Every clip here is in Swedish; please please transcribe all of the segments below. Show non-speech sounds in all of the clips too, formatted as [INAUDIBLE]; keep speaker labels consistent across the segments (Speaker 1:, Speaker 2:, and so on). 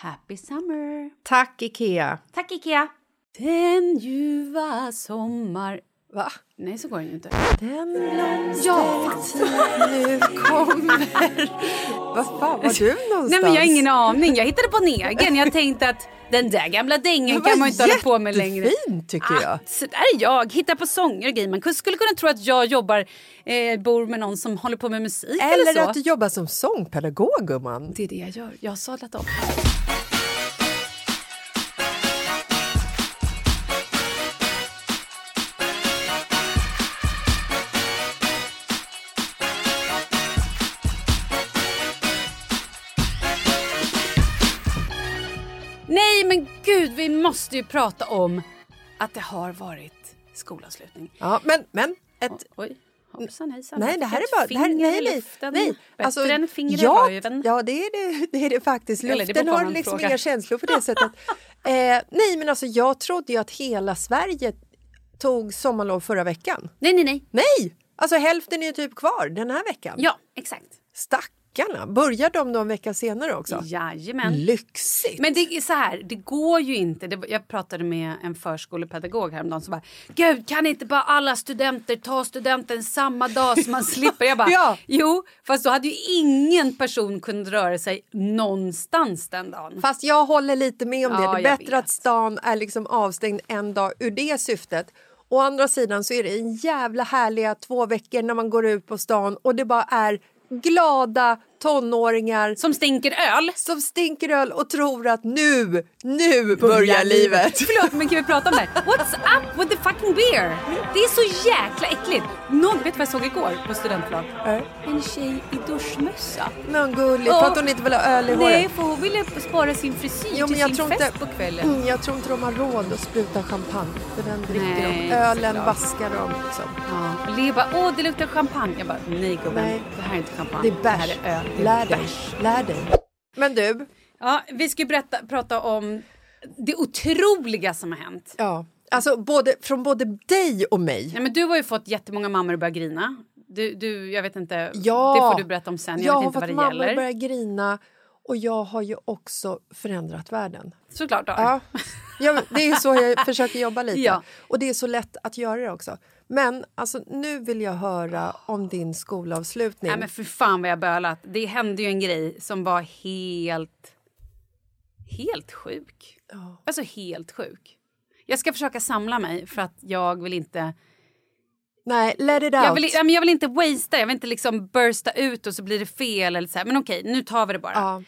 Speaker 1: Happy summer!
Speaker 2: Tack, Ikea!
Speaker 1: Tack Ikea! Den ljuva sommar...
Speaker 2: Va?
Speaker 1: Nej, så går den ju inte.
Speaker 2: Den
Speaker 1: Ja,
Speaker 2: nu kommer... Vad fan var du någonstans?
Speaker 1: Nej men jag har ingen aning, jag hittade på en egen. Jag tänkte att den där gamla dängen kan man inte hålla på med längre.
Speaker 2: Jättefint, tycker jag.
Speaker 1: Ah, så där är jag, hittar på sånger och grejer. Man skulle kunna tro att jag jobbar, eh, bor med någon som håller på med musik eller,
Speaker 2: Eller
Speaker 1: så.
Speaker 2: att du jobbar som sångpedagog, gumman.
Speaker 1: Det är det jag gör, jag har sadlat om. Måste ju prata om att det har varit skolavslutning.
Speaker 2: Ja, men, men ett...
Speaker 1: Oj, hoppsan hejsan.
Speaker 2: Nej, det här är bara... Det här, nej, nej, nej.
Speaker 1: Bättre än finger
Speaker 2: ja,
Speaker 1: i röven.
Speaker 2: Ja, det är det, det, är det faktiskt.
Speaker 1: Eller det
Speaker 2: Luften har liksom
Speaker 1: frågar.
Speaker 2: inga känslor på det sättet. [LAUGHS] Eh, nej, men alltså jag trodde ju att hela Sverige tog sommarlov förra veckan.
Speaker 1: Nej, nej, nej.
Speaker 2: Nej! Alltså hälften är ju typ kvar den här veckan.
Speaker 1: Ja, exakt.
Speaker 2: Stackarna! Börjar de då en vecka senare också?
Speaker 1: Jajamän.
Speaker 2: Lyxigt!
Speaker 1: Men det är så här, det går ju inte. Det, jag pratade med en förskolepedagog häromdagen som bara Gud, kan inte bara alla studenter ta studenten samma dag så man [LAUGHS] slipper? Jag bara
Speaker 2: Ja.
Speaker 1: Jo, fast då hade ju ingen person kunnat röra sig någonstans den dagen.
Speaker 2: Fast jag håller lite med om det.
Speaker 1: Ja,
Speaker 2: det är bättre
Speaker 1: vet.
Speaker 2: att stan är liksom avstängd en dag ur det syftet. Å andra sidan så är det en jävla härliga två veckor när man går ut på stan och det bara är glada tonåringar
Speaker 1: Som stinker öl.
Speaker 2: som stinker öl och tror att nu, nu börjar livet. [LAUGHS]
Speaker 1: Förlåt, men kan vi prata om det här? What's up with the fucking beer? Det är så jäkla äckligt. Någon, vet du vad jag såg igår på studentflak? En tjej i duschmössa.
Speaker 2: Men gulligt, för att hon inte vill ha öl i håret.
Speaker 1: Nej, för hon ville spara sin frisyr
Speaker 2: Jo, men
Speaker 1: till
Speaker 2: jag
Speaker 1: sin
Speaker 2: tror
Speaker 1: fest
Speaker 2: inte-
Speaker 1: på kvällen.
Speaker 2: Mm, jag tror inte de har råd att spruta champagne, för den dricker
Speaker 1: Nej,
Speaker 2: de. Ölen
Speaker 1: såklart.
Speaker 2: vaskar de. Liksom.
Speaker 1: Ja. Leo bara, åh det luktar champagne. Jag bara, nej gubben,
Speaker 2: Nej.
Speaker 1: det här är inte champagne.
Speaker 2: Det är bärs.
Speaker 1: Det här är öl.
Speaker 2: Lär dig. Lär dig. Men du,
Speaker 1: Ja, vi ska berätta, prata om det otroliga som har hänt.
Speaker 2: ja. alltså både, från både dig och mig.
Speaker 1: Nej, men du har ju fått jättemånga mammor att börja grina. Du, du, jag vet inte,
Speaker 2: Ja,
Speaker 1: det får du berätta om sen. Jag,
Speaker 2: har
Speaker 1: vet inte
Speaker 2: fått
Speaker 1: vad det
Speaker 2: mamma
Speaker 1: gäller.
Speaker 2: att börja grina och jag har ju också förändrat världen.
Speaker 1: Såklart har
Speaker 2: Ja, ja, det är så jag försöker jobba lite. [LAUGHS]
Speaker 1: Ja.
Speaker 2: Och det är så lätt att göra det också. Men alltså, nu vill jag höra om din skolavslutning.
Speaker 1: Nej men för fan vad jag bölat. Det hände ju en grej som var helt... Helt sjuk.
Speaker 2: Ja.
Speaker 1: Alltså helt sjuk. Jag ska försöka samla mig för att jag vill inte...
Speaker 2: Nej, let it out.
Speaker 1: Jag vill, jag vill inte wastea, jag vill inte liksom bursta ut och så blir det fel. Eller så här. Men okej, nu tar vi det bara.
Speaker 2: Ja.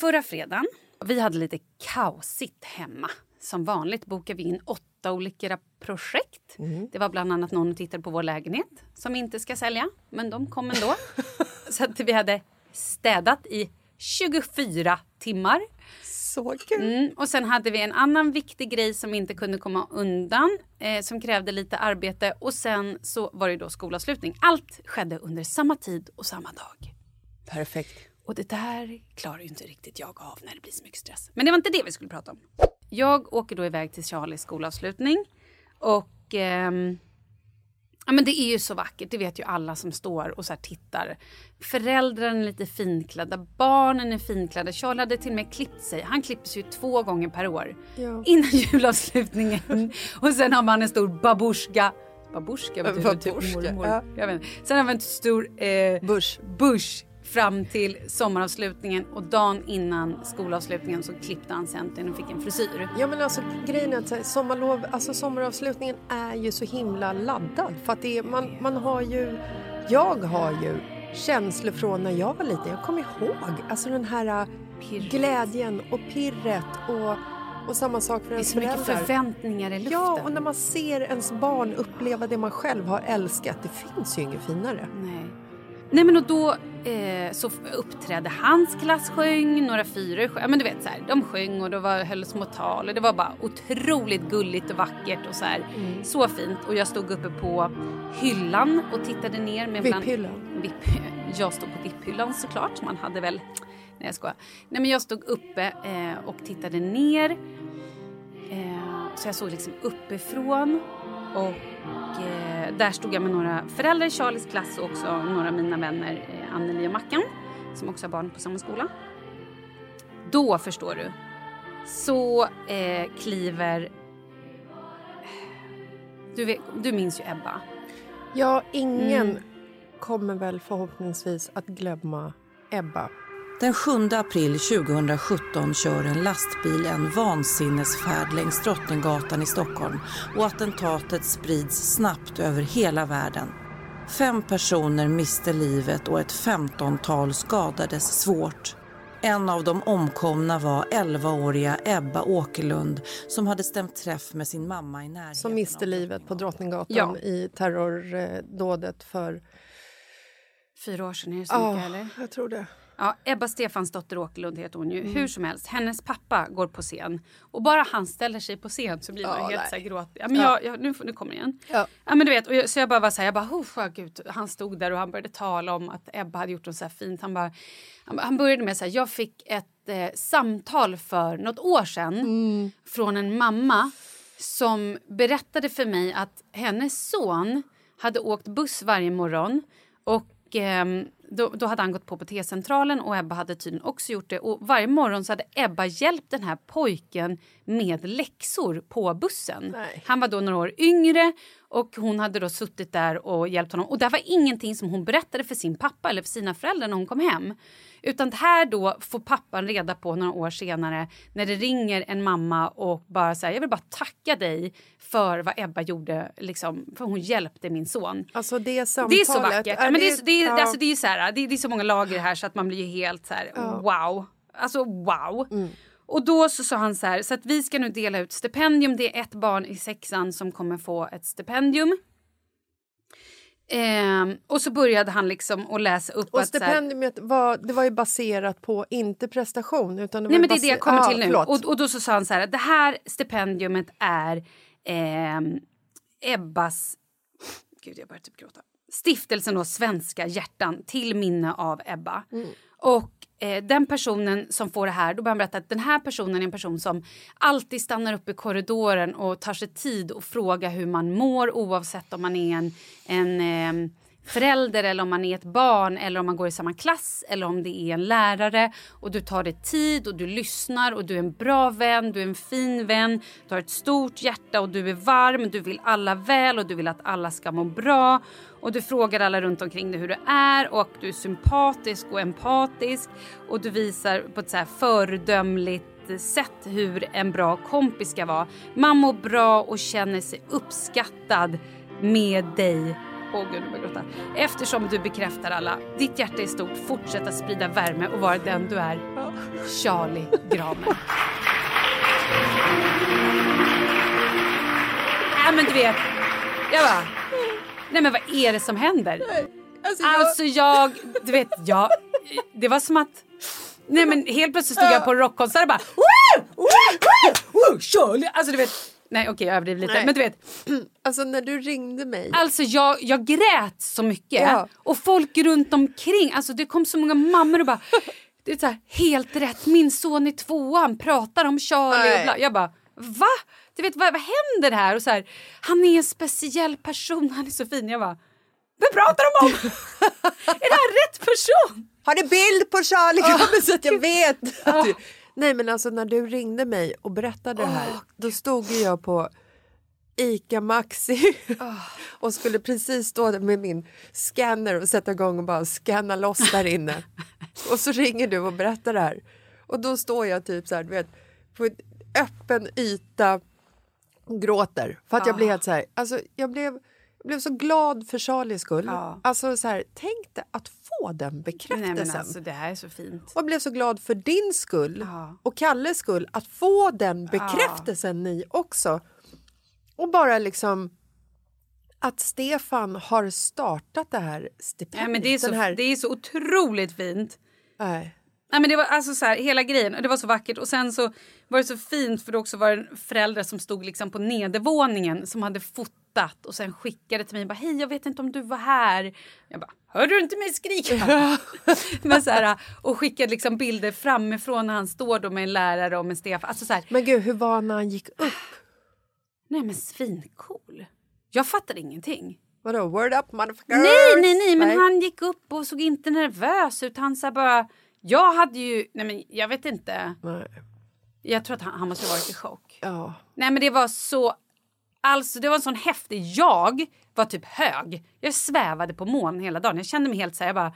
Speaker 1: Förra fredagen, vi hade lite kaosigt hemma. Som vanligt bokade vi in åtta olika projekt. Det var bland annat någon som tittade på vår lägenhet som vi inte ska sälja, men de kom ändå. [LAUGHS] Så att vi hade städat i 24 timmar.
Speaker 2: Så kul.
Speaker 1: Mm, och sen hade vi en annan viktig grej som inte kunde komma undan, eh, som krävde lite arbete. Och sen så var det då skolavslutning. Allt skedde under samma tid och samma dag.
Speaker 2: Perfekt.
Speaker 1: Och det där klarar ju inte riktigt jag av när det blir så mycket stress. Men det var inte det vi skulle prata om. Jag åker då iväg till Charlies skolavslutning. Och ehm, ja, men det är ju så vackert, det vet ju alla som står och så tittar. Föräldrarna är lite finklädda, barnen är finklädda. Charlie hade till och med klippt sig. Han klipper sig ju två gånger per år.
Speaker 2: Ja.
Speaker 1: Innan julavslutningen. [LAUGHS] och sen har man en stor babushka. Babushka betyder typ
Speaker 2: Babushka,
Speaker 1: mormor.
Speaker 2: ja.
Speaker 1: Jag vet inte. Sen har vi en stor eh,
Speaker 2: Bush.
Speaker 1: bush fram till sommaravslutningen och dagen innan skolavslutningen så klippte han centern och fick en frisyr.
Speaker 2: Ja men alltså grejen är att sommarlov, alltså sommaravslutningen är ju så himla laddad för att det är, man, man har ju, jag har ju känslor från när jag var liten. Jag kommer ihåg alltså den här äh,
Speaker 1: Pirret.
Speaker 2: glädjen och pirret och, och samma sak för
Speaker 1: Det är
Speaker 2: ens
Speaker 1: så mycket
Speaker 2: föräldrar.
Speaker 1: förväntningar i luften.
Speaker 2: Ja, och när man ser ens barn uppleva det man själv har älskat, det finns ju inget finare.
Speaker 1: Nej. Nej men och då eh, så uppträdde hans klass sjöng, några fyror sjöng. Ja, men du vet så här, de sjöng och det var, höll små tal och det var bara otroligt gulligt och vackert och så här.
Speaker 2: Mm.
Speaker 1: Så fint och jag stod uppe på hyllan och tittade ner med
Speaker 2: Vipphyllan.
Speaker 1: Vipp, jag stod på vipphyllan såklart. Man hade väl... Nej jag skojar. Nej men jag stod uppe eh, och tittade ner. Eh, så jag såg liksom uppifrån. Och eh, där stod jag med några föräldrar i Charlies klass och också några av mina vänner, eh, Anneli och Mackan, som också har barn på samma skola. Då, förstår du, så eh, kliver... Du, vet, du minns ju Ebba.
Speaker 2: Ja, ingen
Speaker 1: Mm.
Speaker 2: kommer väl förhoppningsvis att glömma Ebba.
Speaker 3: Den 7 april 2017 kör en lastbil en vansinnesfärd längs Drottninggatan i Stockholm och attentatet sprids snabbt över hela världen. Fem personer miste livet och ett femtontal skadades svårt. En av de omkomna var 11-åriga Ebba Åkerlund som hade stämt träff med sin mamma i närheten
Speaker 2: Som miste livet på Drottninggatan
Speaker 1: Ja.
Speaker 2: i terrordådet för...
Speaker 1: Fyra år sedan, är det så mycket
Speaker 2: Ja,
Speaker 1: eller?
Speaker 2: jag tror det.
Speaker 1: Ja, Ebba Stefansdotter Åkerlund heter hon ju. Hur som helst, hennes pappa går på scen. Och bara han ställer sig på scen så blir man
Speaker 2: Ja,
Speaker 1: helt
Speaker 2: nej.
Speaker 1: så här gråt. Ja, men
Speaker 2: Ja.
Speaker 1: jag, jag, nu, nu kommer igen.
Speaker 2: Ja.
Speaker 1: Ja, men du vet, och jag, så jag bara var så här, jag bara, oh, gud. Han stod där och han började tala om att Ebba hade gjort något så här fint. Han, bara, han, han började med så här, jag fick ett eh, samtal för något år sedan från en mamma som berättade för mig att hennes son hade åkt buss varje morgon och då, då hade han gått på på T-centralen och Ebba hade tydligen också gjort det. Och varje morgon så hade Ebba hjälpt den här pojken med läxor på bussen.
Speaker 2: Nej.
Speaker 1: Han var då några år yngre och hon hade då suttit där och hjälpt honom. Och det var ingenting som hon berättade för sin pappa eller för sina föräldrar när hon kom hem. Utan det här då får pappan reda på några år senare när det ringer en mamma och bara säger jag vill bara tacka dig för vad Ebba gjorde, liksom, för hon hjälpte min son.
Speaker 2: Alltså det
Speaker 1: Det
Speaker 2: samtalet...
Speaker 1: är så vackert.
Speaker 2: är
Speaker 1: Ja, men det, är, det, är,
Speaker 2: ja.
Speaker 1: alltså, det är så här, det, det är så många lager här så att man blir helt så här wow. Alltså wow. Och då så sa han så här, så att vi ska nu dela ut stipendium. Det är ett barn i sexan som kommer få ett stipendium. Ehm, och så började han liksom att läsa upp
Speaker 2: Och
Speaker 1: att
Speaker 2: stipendiet var, det var ju baserat på inte prestation utan det
Speaker 1: Nej men det är det jag kommer
Speaker 2: Ah,
Speaker 1: till nu. Och, och då så sa han så här, det här stipendiumet är ehm, Ebbas... Gud, jag börjar typ gråta. Stiftelsen då Svenska hjärtan till minne av Ebba. Och eh, den personen som får det här, då börjar han berätta att den här personen är en person som alltid stannar upp i korridoren och tar sig tid att fråga hur man mår oavsett om man är en, en eh, förälder eller om man är ett barn eller om man går i samma klass eller om det är en lärare och du tar dig tid och du lyssnar och du är en bra vän, du är en fin vän, du har ett stort hjärta och du är varm, du vill alla väl och du vill att alla ska må bra och du frågar alla runt omkring dig hur du är och du är sympatisk och empatisk och du visar på ett så här föredömligt sätt hur en bra kompis ska vara. Man mår bra och känner sig uppskattad med dig Åh gud, jag gråta. Eftersom du bekräftar alla. Ditt hjärta är stort. Fortsätt att sprida värme och vara den du är. Charlie Gramer. [LAUGHS] Nej men du vet. Jag bara. Nej men vad är det som händer?
Speaker 2: Alltså, jag,
Speaker 1: Alltså jag, du vet, jag, det var som att Nej men helt plötsligt stod jag på en rockkonsert och bara Woo! Woo! Woo! Woo! Charlie! Alltså du vet, nej okej jag överdriver lite
Speaker 2: Nej.
Speaker 1: men du vet [CLEARS THROAT]
Speaker 2: alltså när du ringde mig.
Speaker 1: Alltså jag, jag grät så mycket.
Speaker 2: Ja.
Speaker 1: Och folk runt omkring. Alltså det kom så många mammor och bara... [LAUGHS] Det är så här, helt rätt, min son i tvåan pratar om Charlie
Speaker 2: Nej.
Speaker 1: och bla. Jag bara, va? Du vet, vad, vad händer här? Och så här, han är en speciell person, han är så fin. Jag bara, vad pratar de om? [LAUGHS] är det här rätt person?
Speaker 2: Har du bild på Charlie [LAUGHS] Gramer så att jag vet? Du... Nej men alltså när du ringde mig och berättade det här då stod ju jag på Ica Maxi [LAUGHS] och skulle precis stå där med min scanner och sätta igång och bara scanna loss där inne. och så ringer du och berättar det här. Och då står jag typ så här, du vet, på en öppen yta och gråter. För att jag blev helt så här, alltså jag blev, jag blev så glad för Charlies skull.
Speaker 1: Ja.
Speaker 2: Alltså så här, tänk dig att få den bekräftelsen.
Speaker 1: Nej men alltså det här är så fint.
Speaker 2: Och jag blev så glad för din skull
Speaker 1: Ja.
Speaker 2: och Kalles skull att få den bekräftelsen ni också. Och bara liksom att Stefan har startat det här stipendiet.
Speaker 1: Nej, men det, är så,
Speaker 2: här,
Speaker 1: det är så otroligt fint.
Speaker 2: Nej.
Speaker 1: Nej, men det var alltså så här, hela grejen, det var så vackert. Och sen så var det så fint för det också var en förälder som stod liksom på nedervåningen som hade fotat och sen skickade till mig bara hej jag vet inte om du var här. Jag bara hörde du inte mig skrika? [LAUGHS] men så här, och skickade liksom bilder framifrån när han står då med en lärare och med Stefan. Alltså så här,
Speaker 2: Men gud, hur var han när han gick upp?
Speaker 1: nej men svincool. Jag fattade ingenting.
Speaker 2: Vadå, word up motherfuckers?
Speaker 1: Nej, nej, nej, men han gick upp och såg inte nervös ut. Han sa bara, jag hade ju, nej men jag vet inte.
Speaker 2: Nej.
Speaker 1: Jag tror att han, han måste ha varit i chock.
Speaker 2: Ja.
Speaker 1: Nej men det var så, alltså det var en sån häftig, jag var typ hög. Jag svävade på moln hela dagen. Jag kände mig helt så här, jag bara,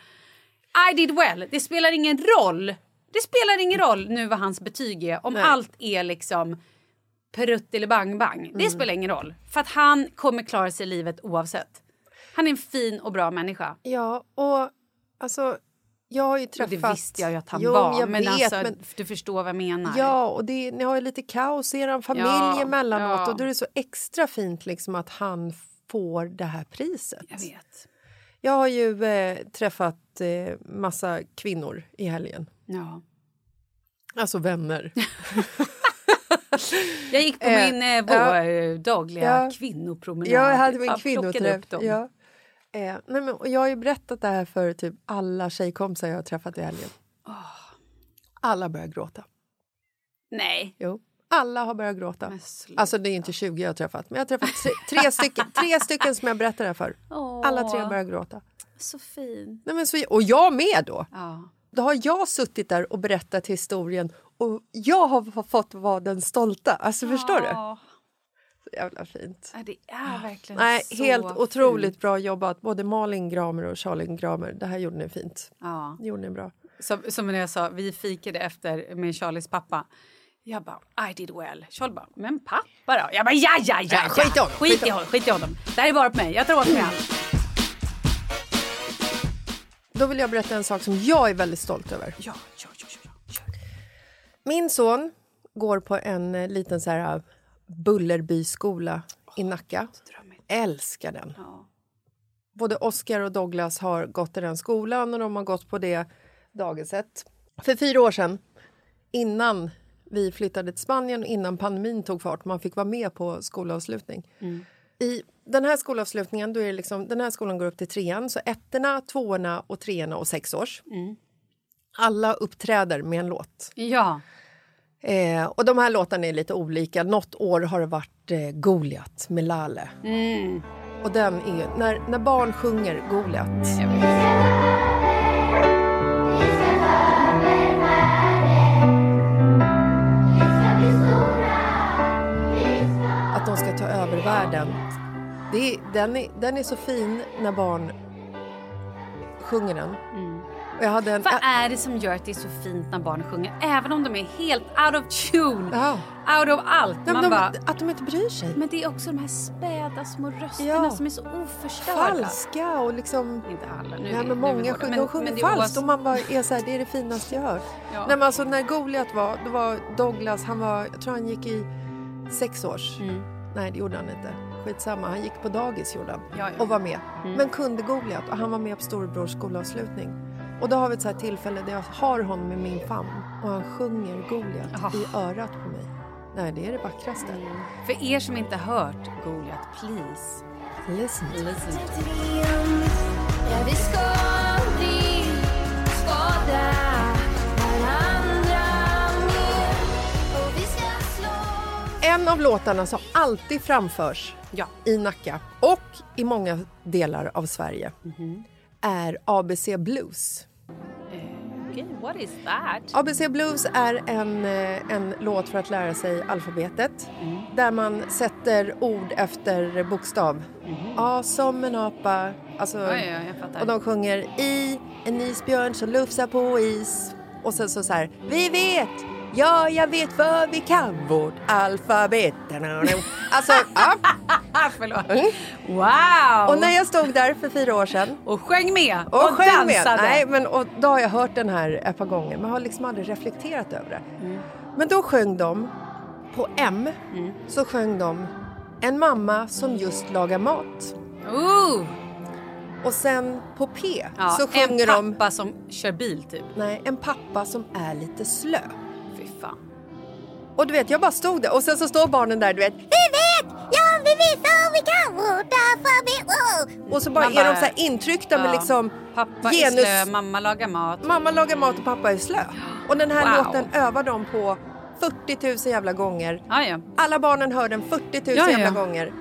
Speaker 1: I did well. Det spelar ingen roll. Det spelar ingen roll nu vad hans betyg är. Om
Speaker 2: Nej.
Speaker 1: allt är liksom prutt eller bang bang. Det spelar ingen roll. För att han kommer klara sig i livet oavsett. Han är en fin och bra människa.
Speaker 2: Ja, och alltså jag har ju
Speaker 1: Och
Speaker 2: träffat...
Speaker 1: det visste jag ju att han
Speaker 2: jo,
Speaker 1: var.
Speaker 2: Jag
Speaker 1: men
Speaker 2: vet,
Speaker 1: alltså,
Speaker 2: men...
Speaker 1: du förstår vad jag menar.
Speaker 2: Ja, och det, ni har ju lite kaos i er familj
Speaker 1: Ja,
Speaker 2: emellanåt
Speaker 1: ja.
Speaker 2: och då är det så extra fint liksom att han får det här priset.
Speaker 1: Jag vet.
Speaker 2: Jag har ju eh, träffat eh, massa kvinnor i helgen.
Speaker 1: Ja.
Speaker 2: Alltså vänner. [LAUGHS]
Speaker 1: Jag gick på
Speaker 2: Eh,
Speaker 1: min eh, vår,
Speaker 2: ja.
Speaker 1: dagliga
Speaker 2: Ja.
Speaker 1: kvinnopromenad.
Speaker 2: jag hade min kvinnoträff. Ja. Eh, nej men, och jag har ju berättat det här för typ alla tjejkompisar jag har träffat i helgen. Alla börjar gråta.
Speaker 1: Nej.
Speaker 2: Jo. Alla har börjat gråta. Alltså det är inte 20 jag har träffat, men jag har träffat tre, tre, [LAUGHS] stycken, tre stycken som jag berättar det här för.
Speaker 1: Åh,
Speaker 2: Alla tre börjar gråta.
Speaker 1: Så fin.
Speaker 2: Nej, men så, och jag med då.
Speaker 1: Ja.
Speaker 2: Då har jag suttit där och berättat historien och jag har fått vara den stolta. Alltså förstår du?
Speaker 1: Ja.
Speaker 2: Så jävla fint.
Speaker 1: Ja, det är verkligen
Speaker 2: Nej,
Speaker 1: så
Speaker 2: helt otroligt
Speaker 1: fint.
Speaker 2: bra jobbat. Både Malin Gramer och Charlie Gramer. Det här gjorde ni fint.
Speaker 1: Ja.
Speaker 2: Det gjorde ni bra.
Speaker 1: Som, som när jag sa, vi fikade efter med Charlies pappa. Jag bara, I did well. Charlie bara, men pappa då? Jag bara, ja, ja, ja.
Speaker 2: Ja, skit i honom,
Speaker 1: Skit i honom. Skit i honom. Det här är bara på mig. Jag tar åt mig allt.
Speaker 2: Då vill jag berätta en sak som jag är väldigt stolt över.
Speaker 1: Ja, ja, ja, ja, ja.
Speaker 2: Min son går på en eh, liten så här Bullerbyskola i Nacka. Älskar den.
Speaker 1: Ja.
Speaker 2: Både Oscar och Douglas har gått i den skolan och de har gått på det dagiset. För fyra år sedan, innan vi flyttade till Spanien och innan pandemin tog fart, man fick vara med på skolavslutning. I den här skolavslutningen, då är liksom, den här skolan går upp till trean, så ettorna, tvåorna och treorna och sexårs. Alla uppträder med en låt.
Speaker 1: ja.
Speaker 2: Eh, och de här låtarna är lite olika. Något år har det varit eh, Goliat med Lale. Och den är när, när barn sjunger Goliat. Att de ska ta över världen. Det är, den, är, den är så fin när barn sjunger den. Hade en,
Speaker 1: Vad är det som gör att det är så fint när barn sjunger? Även om de är helt out of tune,
Speaker 2: Ja.
Speaker 1: out of allt.
Speaker 2: Men de,
Speaker 1: bara,
Speaker 2: att de inte bryr sig.
Speaker 1: men det är också de här späda små rösterna
Speaker 2: Ja.
Speaker 1: som är så oförstörda.
Speaker 2: Falska och liksom...
Speaker 1: Inte alla. Nu, är-
Speaker 2: men många sjunger, de sjunger
Speaker 1: men
Speaker 2: falskt och man bara är så här, det är det finaste jag hör. [LAUGHS]
Speaker 1: Ja.
Speaker 2: Nej, men alltså, när Goliat var, då var Douglas, han var, jag tror han gick i sex års.
Speaker 1: Mm.
Speaker 2: Nej, det gjorde han inte. Skitsamma, han gick på dagis gjorde han.
Speaker 1: Ja, ja.
Speaker 2: och var med.
Speaker 1: Mm.
Speaker 2: Men kunde Goliat och han var med på storebrors skolavslutning. Och då har vi ett så här tillfälle där jag har honom i min famn och han sjunger Goliat
Speaker 1: Ah.
Speaker 2: i örat på mig. Nej, det är det vackraste.
Speaker 1: För er som inte hört Goliat, please.
Speaker 2: Listen.
Speaker 1: Listen.
Speaker 4: Ja, vi ska aldrig skada varandra mer och vi ska slå
Speaker 2: En av låtarna som alltid framförs
Speaker 1: Ja.
Speaker 2: i Nacka och i många delar av Sverige är ABC Blues.
Speaker 1: Okay, what is that?
Speaker 2: ABC Blues är en, eh, en låt för att lära sig alfabetet där man sätter ord efter bokstav. A som en apa. Alltså,
Speaker 1: jag fattar.
Speaker 2: och de sjunger i en isbjörn som lufsar på is. Och sen så, så här, vi vet, ja jag vet för vi kan vårt alfabet. Alltså, [LAUGHS] ja.
Speaker 1: Förlåt.
Speaker 2: Mm.
Speaker 1: Wow!
Speaker 2: Och när jag stod där för fyra år sedan
Speaker 1: Och sjöng med
Speaker 2: och, sjöng med.
Speaker 1: dansade.
Speaker 2: Nej, men, och då har jag hört den här ett par gånger men har liksom aldrig reflekterat över det. Men då sjöng de, på M, så sjöng de En mamma som just lagar mat.
Speaker 1: Ooh.
Speaker 2: Och sen på P
Speaker 1: Ja,
Speaker 2: så sjunger
Speaker 1: en
Speaker 2: de
Speaker 1: pappa som kör bil typ.
Speaker 2: nej, En pappa som är lite slö. Och du vet, jag bara stod där och sen så står barnen där, du vet. Vi vet! Ja, vi vet för vi kan vårt alfabet. Och så bara
Speaker 1: Man
Speaker 2: är
Speaker 1: bara-
Speaker 2: de så här intryckta med
Speaker 1: Ja.
Speaker 2: liksom
Speaker 1: Pappa
Speaker 2: genus.
Speaker 1: är slö, mamma lagar mat.
Speaker 2: Mamma lagar mat och pappa är slö. Och den här
Speaker 1: Wow.
Speaker 2: låten övar de på 40 000 jävla gånger.
Speaker 1: Ah, ja.
Speaker 2: Alla barnen hör den 40 000
Speaker 1: Ja, ja.
Speaker 2: jävla gånger.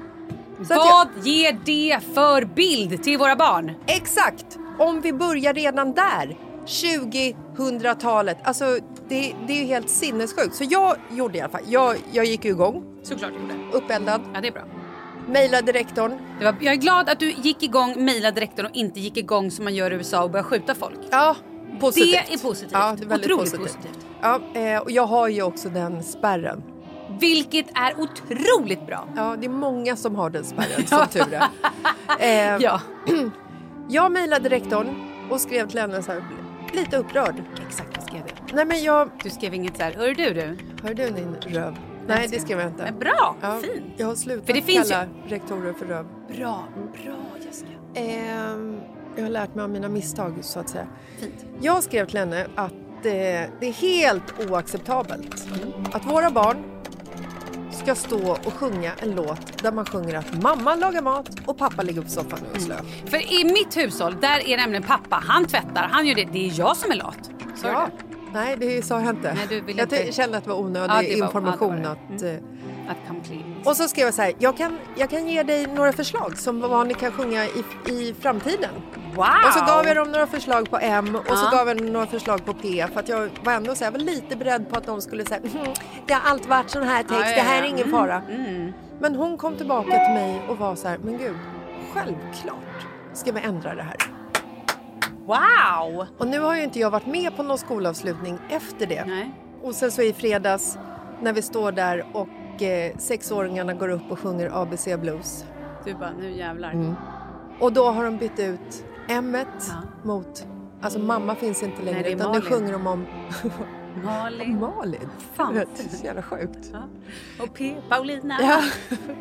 Speaker 2: Så
Speaker 1: Vad ger det för bild till våra barn?
Speaker 2: jag, exakt! Om vi börjar redan där, 2000-talet. Alltså det, det är ju helt sinnessjukt. Så jag gjorde i alla fall, jag, jag gick ju igång,
Speaker 1: Såklart gjorde.
Speaker 2: uppeldad,
Speaker 1: Ja, det är bra.
Speaker 2: mejlade rektorn.
Speaker 1: Det var, jag är glad att du gick igång, mejlade rektorn och inte gick igång som man gör i USA och började skjuta folk.
Speaker 2: Ja, positivt.
Speaker 1: Det är positivt.
Speaker 2: Ja, det är väldigt
Speaker 1: Otroligt
Speaker 2: positivt.
Speaker 1: positivt.
Speaker 2: Ja, eh, och jag har ju också den spärren.
Speaker 1: Vilket är otroligt bra.
Speaker 2: Ja, det är många som har den spärren, [LAUGHS] som tur är. Eh,
Speaker 1: Ja. [CLEARS THROAT]
Speaker 2: Jag mejlade rektorn och skrev till henne så här, lite upprörd.
Speaker 1: Exakt vad skrev du?
Speaker 2: Nej men jag...
Speaker 1: Du skrev inget så här, hör du du?
Speaker 2: Hör du din röv? Nej det skrev jag inte.
Speaker 1: Men bra,
Speaker 2: Ja,
Speaker 1: fint.
Speaker 2: Jag har slutat
Speaker 1: För det finns
Speaker 2: kalla rektorer för röv.
Speaker 1: Bra, bra Jessica.
Speaker 2: Ehm, jag har lärt mig av mina misstag så att säga.
Speaker 1: Fint.
Speaker 2: Jag skrev till henne att eh, det är helt oacceptabelt att våra barn ska stå och sjunga en låt där man sjunger att mamma lagar mat och pappa ligger på soffan och slö.
Speaker 1: För i mitt hushåll, där är nämligen pappa, han tvättar, han gör det. Det är jag som är lat. Så
Speaker 2: Ja.
Speaker 1: det.
Speaker 2: Nej, det sa jag inte.
Speaker 1: Nej,
Speaker 2: jag
Speaker 1: inte-
Speaker 2: kände att det var onödig
Speaker 1: Ja, det var-
Speaker 2: information.
Speaker 1: ja, det var det.
Speaker 2: att, eh,
Speaker 1: Att come clean.
Speaker 2: Och så skrev jag så här, jag kan, jag kan ge dig några förslag som vad ni kan sjunga i, i framtiden.
Speaker 1: Wow!
Speaker 2: Och så gav jag dem några förslag på M och så
Speaker 1: Ja.
Speaker 2: gav jag dem några förslag på P för att jag var ändå så här, jag var lite beredd på att de skulle säga mm, det har allt varit sån här text,
Speaker 1: Ja, ja,
Speaker 2: det här är
Speaker 1: ja.
Speaker 2: ingen
Speaker 1: Mm,
Speaker 2: fara.
Speaker 1: mm.
Speaker 2: Men hon kom tillbaka till mig och var så här, men gud, självklart ska vi ändra det här.
Speaker 1: Wow!
Speaker 2: Och nu har ju inte jag varit med på någon skolavslutning efter det.
Speaker 1: Nej.
Speaker 2: Och sen så i fredags när vi står där och eh, sexåringarna går upp och sjunger ABC Blues.
Speaker 1: Du bara, nu jävlar.
Speaker 2: Mm. Och då har de bytt ut M
Speaker 1: Ja.
Speaker 2: mot Alltså mamma finns inte längre
Speaker 1: Nej, det
Speaker 2: utan nu sjunger de om
Speaker 1: Malin. [LAUGHS]
Speaker 2: Malin.
Speaker 1: Fan.
Speaker 2: Det är så jävla sjukt.
Speaker 1: Ja. Och P. Paulina.
Speaker 2: Ja,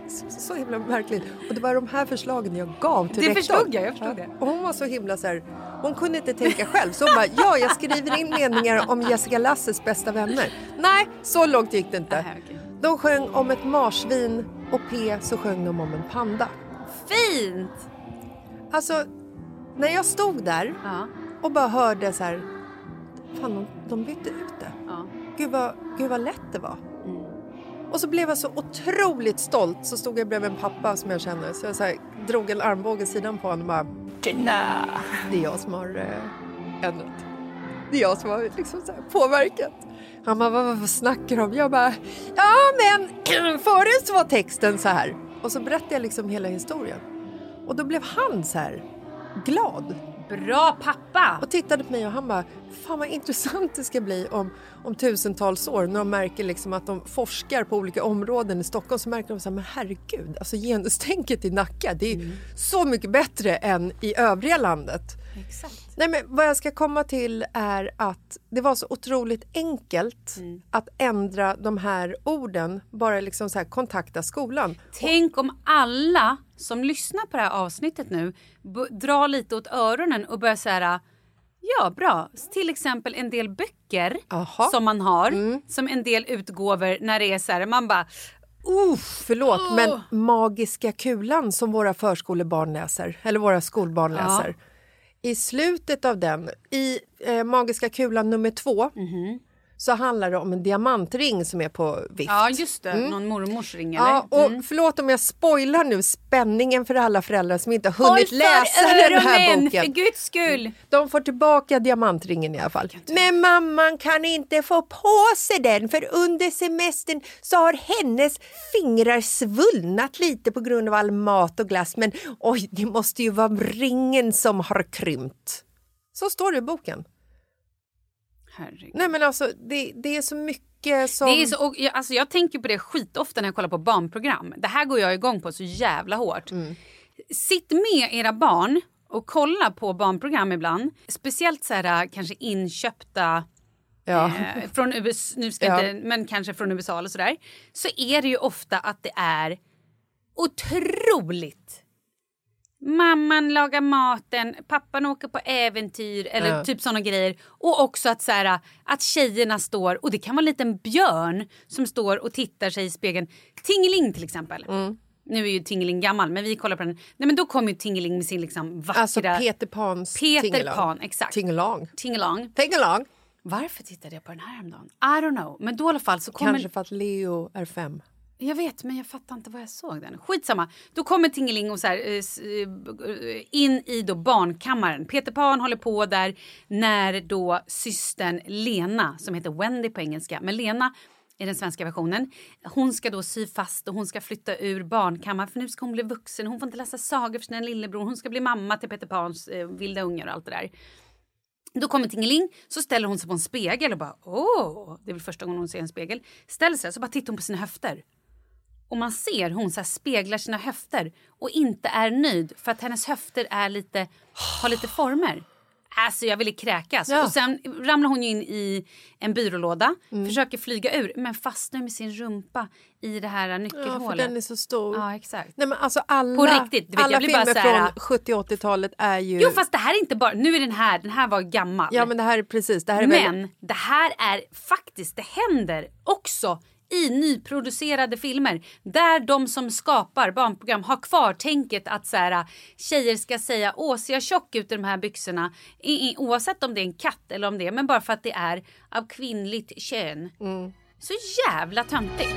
Speaker 2: så, så himla märkligt. Och det var de här förslagen jag gav till
Speaker 1: Det
Speaker 2: rektorn.
Speaker 1: förstod jag, jag förstod det.
Speaker 2: Och hon var så himla så här, hon kunde inte tänka själv. Så hon bara, ja jag skriver in meningar om Jessica Lasses bästa vänner. Nej, så långt gick det inte.
Speaker 1: Aha, okej.
Speaker 2: De sjöng om ett marsvin och P så sjöng de om en panda.
Speaker 1: Fint!
Speaker 2: Alltså, när jag stod där
Speaker 1: Ja.
Speaker 2: och bara hörde så här, fan de, de bytte ut det.
Speaker 1: ja.
Speaker 2: Gud vad, gud vad lätt det var.
Speaker 1: Mm.
Speaker 2: Och så blev jag så otroligt stolt. Så stod jag bredvid en pappa som jag känner. Så jag så här, drog en armbåge i sidan på honom och bara Tjena! Det är jag som har eh, ändrat. Det är jag som har liksom påverkat. Han bara, vad, vad snackar du om? Jag bara, ja men [CLEARS THROAT] förut så var texten så här. Och så berättade jag liksom hela historien. Och då blev han så här glad
Speaker 1: Bra pappa!
Speaker 2: och tittade på mig och han bara, fan vad intressant det ska bli om, om tusentals år när de märker liksom att de forskar på olika områden i Stockholm så märker de så här, men herregud, alltså genustänket i Nacka det är
Speaker 1: Mm.
Speaker 2: så mycket bättre än i övriga landet.
Speaker 1: Exakt.
Speaker 2: Nej men vad jag ska komma till är att det var så otroligt enkelt
Speaker 1: Mm.
Speaker 2: att ändra de här orden, bara liksom så här kontakta skolan.
Speaker 1: Tänk om alla som lyssnar på det här avsnittet nu drar lite åt öronen och börjar säga Ja, bra. Till exempel en del böcker
Speaker 2: Aha.
Speaker 1: som man har, som en del utgåvor när det är så här, man bara
Speaker 2: Uff, förlåt, men Magiska kulan som våra förskolebarn läser, eller våra skolbarn
Speaker 1: Ja.
Speaker 2: I slutet av den, i eh, Magiska kulan nummer två,
Speaker 1: Mhm
Speaker 2: så handlar det om en diamantring som är på vift.
Speaker 1: Ja, just det. Någon mormors ring eller?
Speaker 2: Ja, och
Speaker 1: Mm.
Speaker 2: förlåt om jag spoilar nu spänningen för alla föräldrar som inte har hunnit läsa den här boken.
Speaker 1: för guds skull!
Speaker 2: De får tillbaka diamantringen i alla fall. Men mamman kan inte få på sig den för under semestern så har hennes fingrar svullnat lite på grund av all mat och glass. Men oj, det måste ju vara ringen som har krympt. Så står det i boken.
Speaker 1: Herregud.
Speaker 2: Nej men alltså det, det är så mycket som...
Speaker 1: Det är så, och jag, alltså jag tänker på det skitofta när jag kollar på barnprogram. Det här går jag igång på så jävla hårt.
Speaker 2: Mm.
Speaker 1: Sitt med era barn och kolla på barnprogram ibland. Speciellt så här, kanske inköpta
Speaker 2: ja.
Speaker 1: eh, från USA, nu ska
Speaker 2: Ja.
Speaker 1: inte, men kanske från USA eller sådär. Så är det ju ofta att det är otroligt Mamman lagar maten, pappan åker på äventyr eller
Speaker 2: Ja.
Speaker 1: typ såna grejer. Och också att, så här, att tjejerna står, och det kan vara en liten björn som står och tittar sig i spegeln. Tingeling till exempel.
Speaker 2: Mm.
Speaker 1: Nu är ju Tingeling gammal men vi kollar på den. Nej men då kommer ju Tingeling med sin liksom vackra...
Speaker 2: Alltså Peter Pans
Speaker 1: Peter
Speaker 2: Tingelong.
Speaker 1: Pan, exakt.
Speaker 2: Tingelong.
Speaker 1: Tingelong.
Speaker 2: Tingelong.
Speaker 1: Varför tittade jag på den här häromdagen? I don't know. Men då i alla fall så kommer...
Speaker 2: Kanske för att Leo är fem.
Speaker 1: Jag vet, men jag fattar inte vad jag såg den. Skitsamma. Då kommer Tingeling och så här, eh, eh, in i då barnkammaren. Peter Pan håller på där när då systern Lena, som heter Wendy på engelska, men Lena i den svenska versionen. Hon ska då sy fast och hon ska flytta ur barnkammaren för nu ska hon bli vuxen. Hon får inte läsa sagor för sin lillebror. Hon ska bli mamma till Peter Pans eh, vilda ungar och allt det där. Då kommer Tingeling, så ställer hon sig på en spegel och bara åh, det är väl första gången hon ser en spegel. Ställer sig så bara tittar hon på sina höfter. Och man ser hon så speglar sina höfter och inte är nöjd för att hennes höfter är lite, har lite former. Alltså jag ville kräkas.
Speaker 2: Ja.
Speaker 1: Och sen ramlar hon in i en byrålåda,
Speaker 2: Mm.
Speaker 1: försöker flyga ur men fastnar med sin rumpa i det här
Speaker 2: Ja,
Speaker 1: nyckelhålet.
Speaker 2: för den är så stor.
Speaker 1: Ja, exakt.
Speaker 2: Nej men alltså alla,
Speaker 1: På riktigt, vet,
Speaker 2: alla filmer
Speaker 1: här-
Speaker 2: från 70-80-talet är ju...
Speaker 1: Jo fast det här är inte bara, nu är den här, den här var gammal.
Speaker 2: Ja men det här är precis, det här är
Speaker 1: Men
Speaker 2: väldigt-
Speaker 1: det här är faktiskt, det händer också i nyproducerade filmer där de som skapar barnprogram har kvar tänket att så här, tjejer ska säga åh ser jag tjock ut i de här byxorna I, i, oavsett om det är en katt eller om det är men bara för att det är av kvinnligt kön.
Speaker 2: Mm.
Speaker 1: Så jävla töntigt.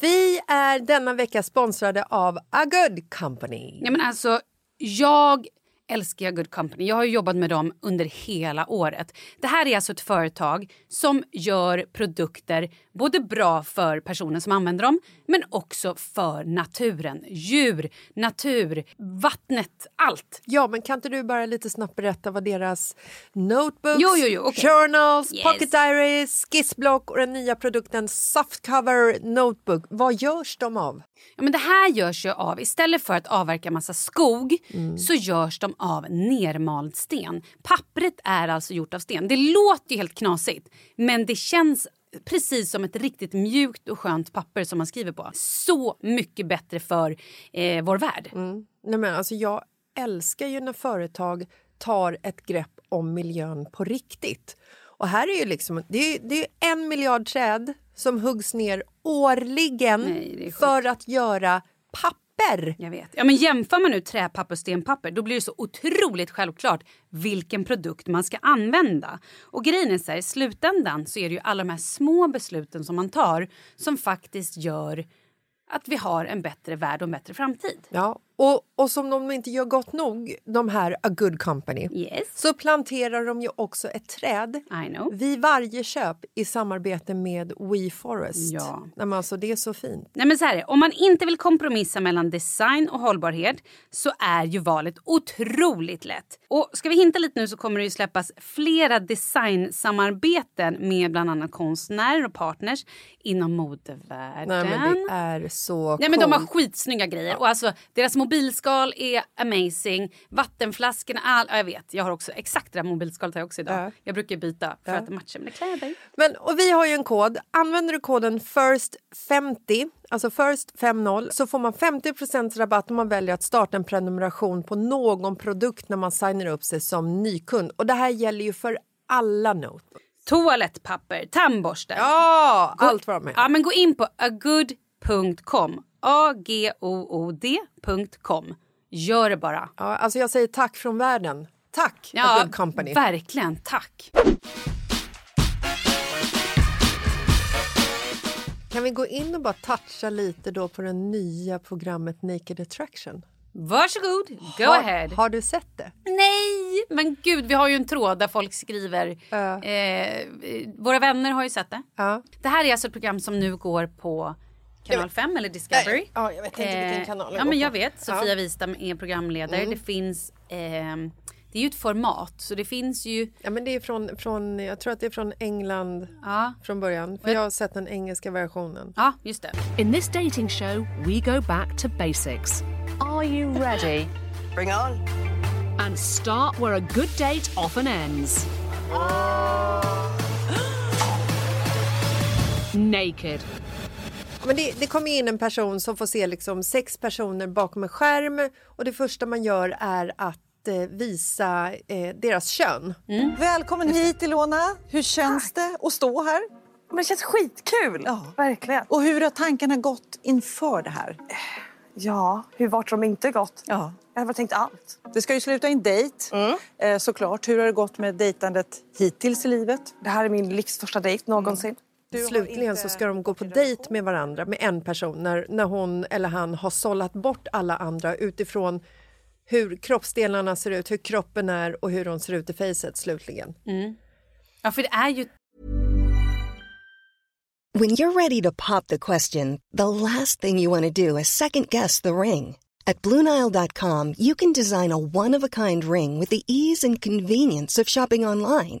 Speaker 2: Vi är denna vecka sponsrade av A Good Company.
Speaker 1: Ja, men alltså, jag älskar jag Good Company. Jag har jobbat med dem under hela året. Det här är alltså ett företag som gör produkter både bra för personen som använder dem men också för naturen. Djur, natur, vattnet, allt.
Speaker 2: Ja, men kan inte du bara lite snabbt berätta vad deras notebooks,
Speaker 1: Jo, jo, jo, okej.
Speaker 2: journals,
Speaker 1: Yes.
Speaker 2: pocket diaries, skissblock och den nya produkten Softcover Notebook, vad görs de av?
Speaker 1: Ja, men det här görs ju av, istället för att avverka massa skog så görs de av nermald sten. Pappret är alltså gjort av sten. Det låter ju helt knasigt, men det känns precis som ett riktigt mjukt och skönt papper som man skriver på. Så mycket bättre för eh, vår värld.
Speaker 2: Nej, men alltså, jag älskar ju när företag tar ett grepp om miljön på riktigt. Och här är ju liksom, det är, det är en miljard träd som huggs ner årligen
Speaker 1: Nej,
Speaker 2: för att göra papper.
Speaker 1: Jag vet. Ja, men jämför man nu träpapper och stenpapper då blir det så otroligt självklart vilken produkt man ska använda. Och grejen är så här, i slutändan så är det ju alla de här små besluten som man tar som faktiskt gör att vi har en bättre värld och en bättre framtid.
Speaker 2: Ja, och, och som de inte gör gott nog, de här A Good Company,
Speaker 1: Yes,
Speaker 2: så planterar de ju också ett träd vid varje köp i samarbete med We Forest.
Speaker 1: Ja.
Speaker 2: Nej, alltså, det är så fint.
Speaker 1: Nej men så här om man inte vill kompromissa mellan design och hållbarhet så är ju valet otroligt lätt. Och ska vi hinta lite nu så kommer det ju släppas flera designsamarbeten med bland annat konstnärer och partners inom modevärlden.
Speaker 2: Nej, men det är så
Speaker 1: Nej, men de har
Speaker 2: coolt.
Speaker 1: skitsnygga grejer. Och alltså, deras mobilskal är amazing. Vattenflaskorna, all, ja, jag vet. Jag har också exakt det där mobilskalet har jag också idag.
Speaker 2: Ja.
Speaker 1: Jag brukar byta för
Speaker 2: Ja.
Speaker 1: att det matchar mina kläder.
Speaker 2: Men, och vi har ju en kod. Använder du koden FIRST50, alltså FIRST50, så får man 50% rabatt om man väljer att starta en prenumeration på någon produkt när man signar upp sig som nykund. Och det här gäller ju för alla Note.
Speaker 1: Toalettpapper, tandborste.
Speaker 2: Ja,
Speaker 1: Gå-
Speaker 2: allt vad de.
Speaker 1: Ja, men gå in på agood.com. A-G-O-O-D.com. Gör det bara.
Speaker 2: Ja, alltså jag säger tack från världen. Tack, A Good Company.
Speaker 1: verkligen. Tack.
Speaker 2: Kan vi gå in och bara toucha lite då på det nya programmet Naked Attraction?
Speaker 1: Varsågod, go
Speaker 2: har,
Speaker 1: ahead.
Speaker 2: Har du sett det?
Speaker 1: Nej, men gud, vi har ju en tråd där folk skriver.
Speaker 2: Ja.
Speaker 1: Eh, våra vänner har ju sett det.
Speaker 2: Ja.
Speaker 1: Det här är alltså ett program som nu går på Kanal 5 eller Discovery.
Speaker 2: Ja, jag vet inte vilken kanal
Speaker 1: Ja, men jag
Speaker 2: på.
Speaker 1: vet. Sofia
Speaker 2: Ja. Mm.
Speaker 1: Wistam är programledare. Det finns... ehm, det är ju ett format, så det finns ju...
Speaker 2: Ja, men det är från, från, jag tror att det är från England
Speaker 1: Ja,
Speaker 2: från början. För jag har sett den engelska versionen.
Speaker 1: ja just det.
Speaker 5: In this dating show, we go back to basics. Are you ready?
Speaker 6: Bring on.
Speaker 5: And start where a good date often ends. [GASPS] Naked.
Speaker 2: Men det, det kommer in en person som får se liksom sex personer bakom en skärm och det första man gör är att eh, visa eh, deras kön.
Speaker 6: Välkommen hit Ilona. Hur känns det att stå här?
Speaker 7: Men det känns skitkul.
Speaker 6: Ja.
Speaker 7: Verkligen.
Speaker 6: Och hur har tankarna gått inför det här?
Speaker 7: Ja, hur vart de inte gått?
Speaker 6: Ja.
Speaker 7: Jag har tänkt allt.
Speaker 6: Det ska ju sluta i en dejt, eh, såklart. Hur har det gått med dejtandet hittills i livet?
Speaker 7: Det här är min livs största dejt någonsin.
Speaker 2: Slutligen så ska de gå på dejt med varandra med en person när, när hon eller han har sållat bort alla andra utifrån hur kroppsdelarna ser ut, hur kroppen är och hur de ser ut i facet slutligen.
Speaker 1: Ja, för det är ju
Speaker 8: When you're ready to pop the question, the last thing you want to do is second guess the ring. At Bluenile.com, you can design a one of a kind ring with the ease and convenience of shopping online.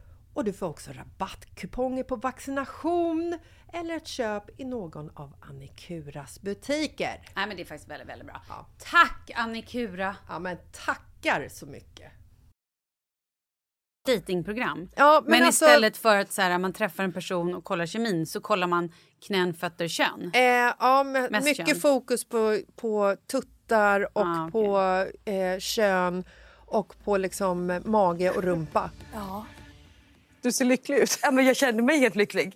Speaker 2: och du får också rabattkuponger på vaccination eller ett köp i någon av Annikuras butiker.
Speaker 1: Nej men det är faktiskt väldigt, väldigt bra. Tack Annikura!
Speaker 2: Ja men tackar så mycket!
Speaker 1: Datingprogram.
Speaker 2: Ja,
Speaker 1: men
Speaker 2: men alltså-
Speaker 1: istället för att så här, man träffar en person och kollar kemin så kollar man knän, fötter, kön.
Speaker 2: Eh, ja, men
Speaker 1: Mest
Speaker 2: mycket
Speaker 1: kön.
Speaker 2: fokus på, på tuttar och
Speaker 1: Ah, okej.
Speaker 2: på eh, kön och på liksom mage och rumpa.
Speaker 9: Ja. Du ser lycklig ut. Ja, men jag känner mig helt lycklig.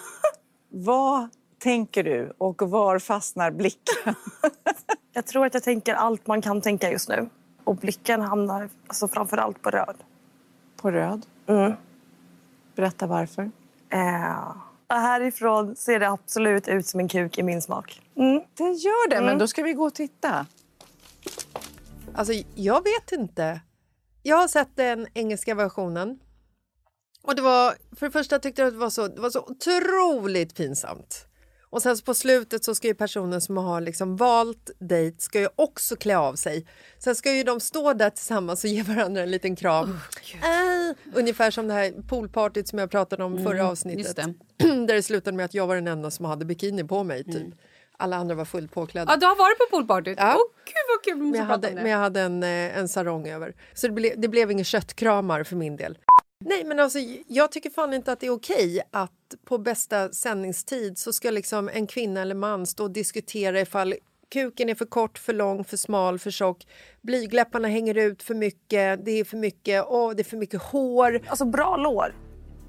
Speaker 9: [LAUGHS]
Speaker 3: Vad tänker du och var fastnar blicken? [LAUGHS]
Speaker 7: Jag tror att jag tänker allt man kan tänka just nu. Och blicken hamnar alltså, framför allt på röd.
Speaker 3: På röd?
Speaker 7: Mm.
Speaker 3: Berätta varför.
Speaker 7: Eh, härifrån ser det absolut ut som en kuk i min smak. Mm.
Speaker 3: Det gör det, men då ska vi gå och titta.
Speaker 2: Alltså, jag vet inte. Jag har sett den engelska versionen. Och det var, för det första tyckte jag att det var så, det var så otroligt pinsamt. Och sen på slutet så ska ju personen som har liksom valt dejt ska ju också klä av sig. Sen ska ju de stå där tillsammans och ge varandra en liten kram. Äh, ungefär som det här poolpartyt som jag pratade om förra
Speaker 1: Mm,
Speaker 2: avsnittet.
Speaker 1: just [CLEARS THROAT]
Speaker 2: Där det slutade med att jag var den enda som hade bikini på mig. Typ. Alla andra var fullt påklädda.
Speaker 10: Ja, du har varit på poolpartyt?
Speaker 2: Ja.
Speaker 10: Åh gud vad kul!
Speaker 2: Men jag, hade,
Speaker 10: det.
Speaker 2: men jag hade en, eh, en sarong över. Så det, ble, det blev inga köttkramar för min del. Nej, men alltså, jag tycker fan inte att det är okej att på bästa sändningstid så ska liksom en kvinna eller man stå och diskutera ifall kuken är för kort, för lång, för smal, för tjock. Blygläpparna hänger ut för mycket, det är för mycket, åh, det är för mycket hår.
Speaker 7: Alltså bra lår.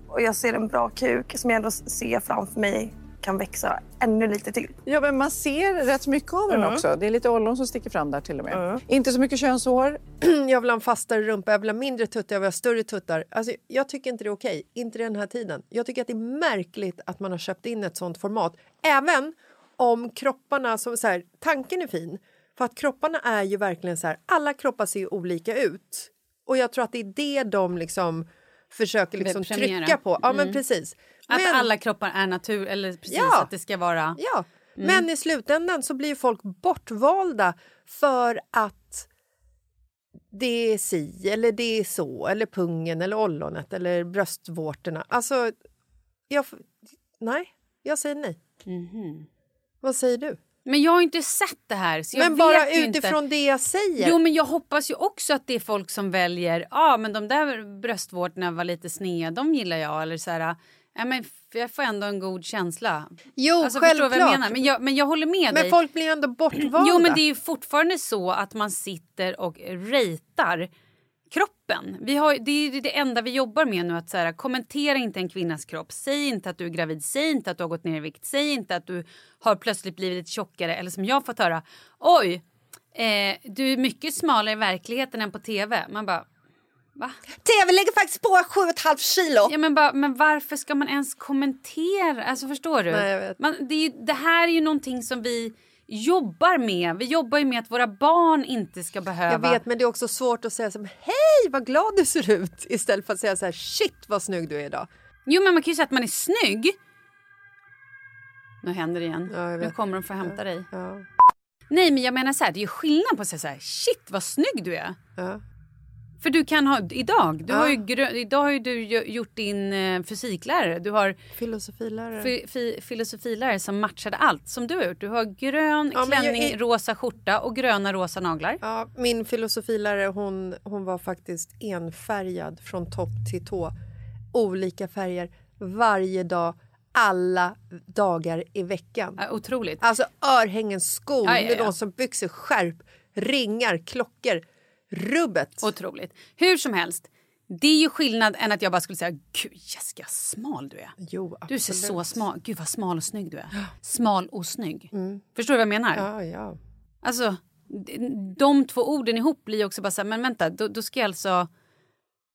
Speaker 7: Och jag ser en bra kuk som jag ändå ser framför mig kan växa ännu lite till.
Speaker 11: Ja, men man ser rätt mycket av den
Speaker 7: Mm.
Speaker 11: också. Det är lite ollon som sticker fram där till och med. Inte så mycket könshår. [CLEARS THROAT]
Speaker 2: jag vill ha en fastare rumpa, jag vill ha mindre tuttar, jag vill ha större tuttar. Alltså, jag tycker inte det är okej, inte den här tiden. Jag tycker att det är märkligt att man har köpt in ett sånt format. Även om kropparna, som så här, tanken är fin. För att kropparna är ju verkligen så här, alla kroppar ser ju olika ut. Och jag tror att det är det de liksom försöker liksom trycka på. Ja men
Speaker 1: Mm.
Speaker 2: precis.
Speaker 1: Att
Speaker 2: Men-
Speaker 1: alla kroppar är natur, eller precis
Speaker 2: Ja.
Speaker 1: att det ska vara...
Speaker 2: Ja,
Speaker 1: Mm.
Speaker 2: men i slutändan så blir folk bortvalda för att det är si eller det är så, eller pungen eller ollonet eller bröstvårtorna. Alltså, jag, nej, jag säger nej. Vad säger du?
Speaker 1: Men jag har inte sett det här. Så jag
Speaker 2: Men bara
Speaker 1: ju inte.
Speaker 2: utifrån det jag säger.
Speaker 1: Jo, men jag hoppas ju också att det är folk som väljer, ja ah, men de där bröstvårtorna var lite sneda, de gillar jag. Eller så här, ja, men jag får ändå en god känsla.
Speaker 2: Jo,
Speaker 1: alltså, vad jag
Speaker 2: självklart.
Speaker 1: menar? Men jag, men jag håller med
Speaker 2: Men
Speaker 1: dig.
Speaker 2: folk blir ändå bortvalda.
Speaker 1: Jo, men det är ju fortfarande så att man sitter och ratear kroppen. Vi har, det är det enda vi jobbar med nu. Att så här, kommentera inte en kvinnas kropp. Säg inte att du är gravid. Säg inte att du har gått ner i vikt. Säg inte att du har plötsligt blivit lite tjockare. Eller som jag har fått höra. Oj, eh, du är mycket smalare i verkligheten än på tv. Man bara... Va?
Speaker 2: TV lägger faktiskt på 7,5 kilo.
Speaker 1: Ja, men, bara, men varför ska man ens kommentera? Alltså förstår du?
Speaker 2: Nej, jag vet.
Speaker 1: Man, det, ju, det här är ju någonting som vi jobbar med. Vi jobbar ju med att våra barn inte ska behöva...
Speaker 2: Jag vet, men det är också svårt att säga som hej vad glad du ser ut istället för att säga så här shit vad snygg du är idag.
Speaker 1: Jo, men man kan ju säga att man är snygg. Nu händer det igen.
Speaker 2: jag
Speaker 1: nu kommer de få hämta dig.
Speaker 2: Ja.
Speaker 1: Nej, men jag menar så här, det är ju skillnad på att säga så här, shit vad snygg du är. För du kan ha, idag, du
Speaker 2: Ja.
Speaker 1: har ju, idag har ju du gjort din eh, fysiklärare. Du har
Speaker 2: Filosofilärare.
Speaker 1: fi, fi, filosofilärare som matchade allt som du har gjort. Du har grön
Speaker 2: Ja, jag
Speaker 1: klänning,
Speaker 2: är-
Speaker 1: rosa skjorta och gröna rosa naglar.
Speaker 2: Ja, min filosofilärare hon, hon var faktiskt enfärgad från topp till tå. Olika färger varje dag, alla dagar i veckan.
Speaker 1: Ja, otroligt.
Speaker 2: Alltså örhängen, skor,
Speaker 1: Ja, ja, ja.
Speaker 2: byxor, skärp, ringar, klockor. Rubbet.
Speaker 1: Otroligt. Hur som helst, det är ju skillnad än att jag bara skulle säga Gud Jessica, smal du är.
Speaker 2: Jo,
Speaker 1: Du ser så smal Gud vad smal och snygg du är. Smal och snygg. Förstår du vad jag menar?
Speaker 2: Ja, ja.
Speaker 1: Alltså, de två orden ihop blir också bara så här, men vänta, då, då ska jag alltså...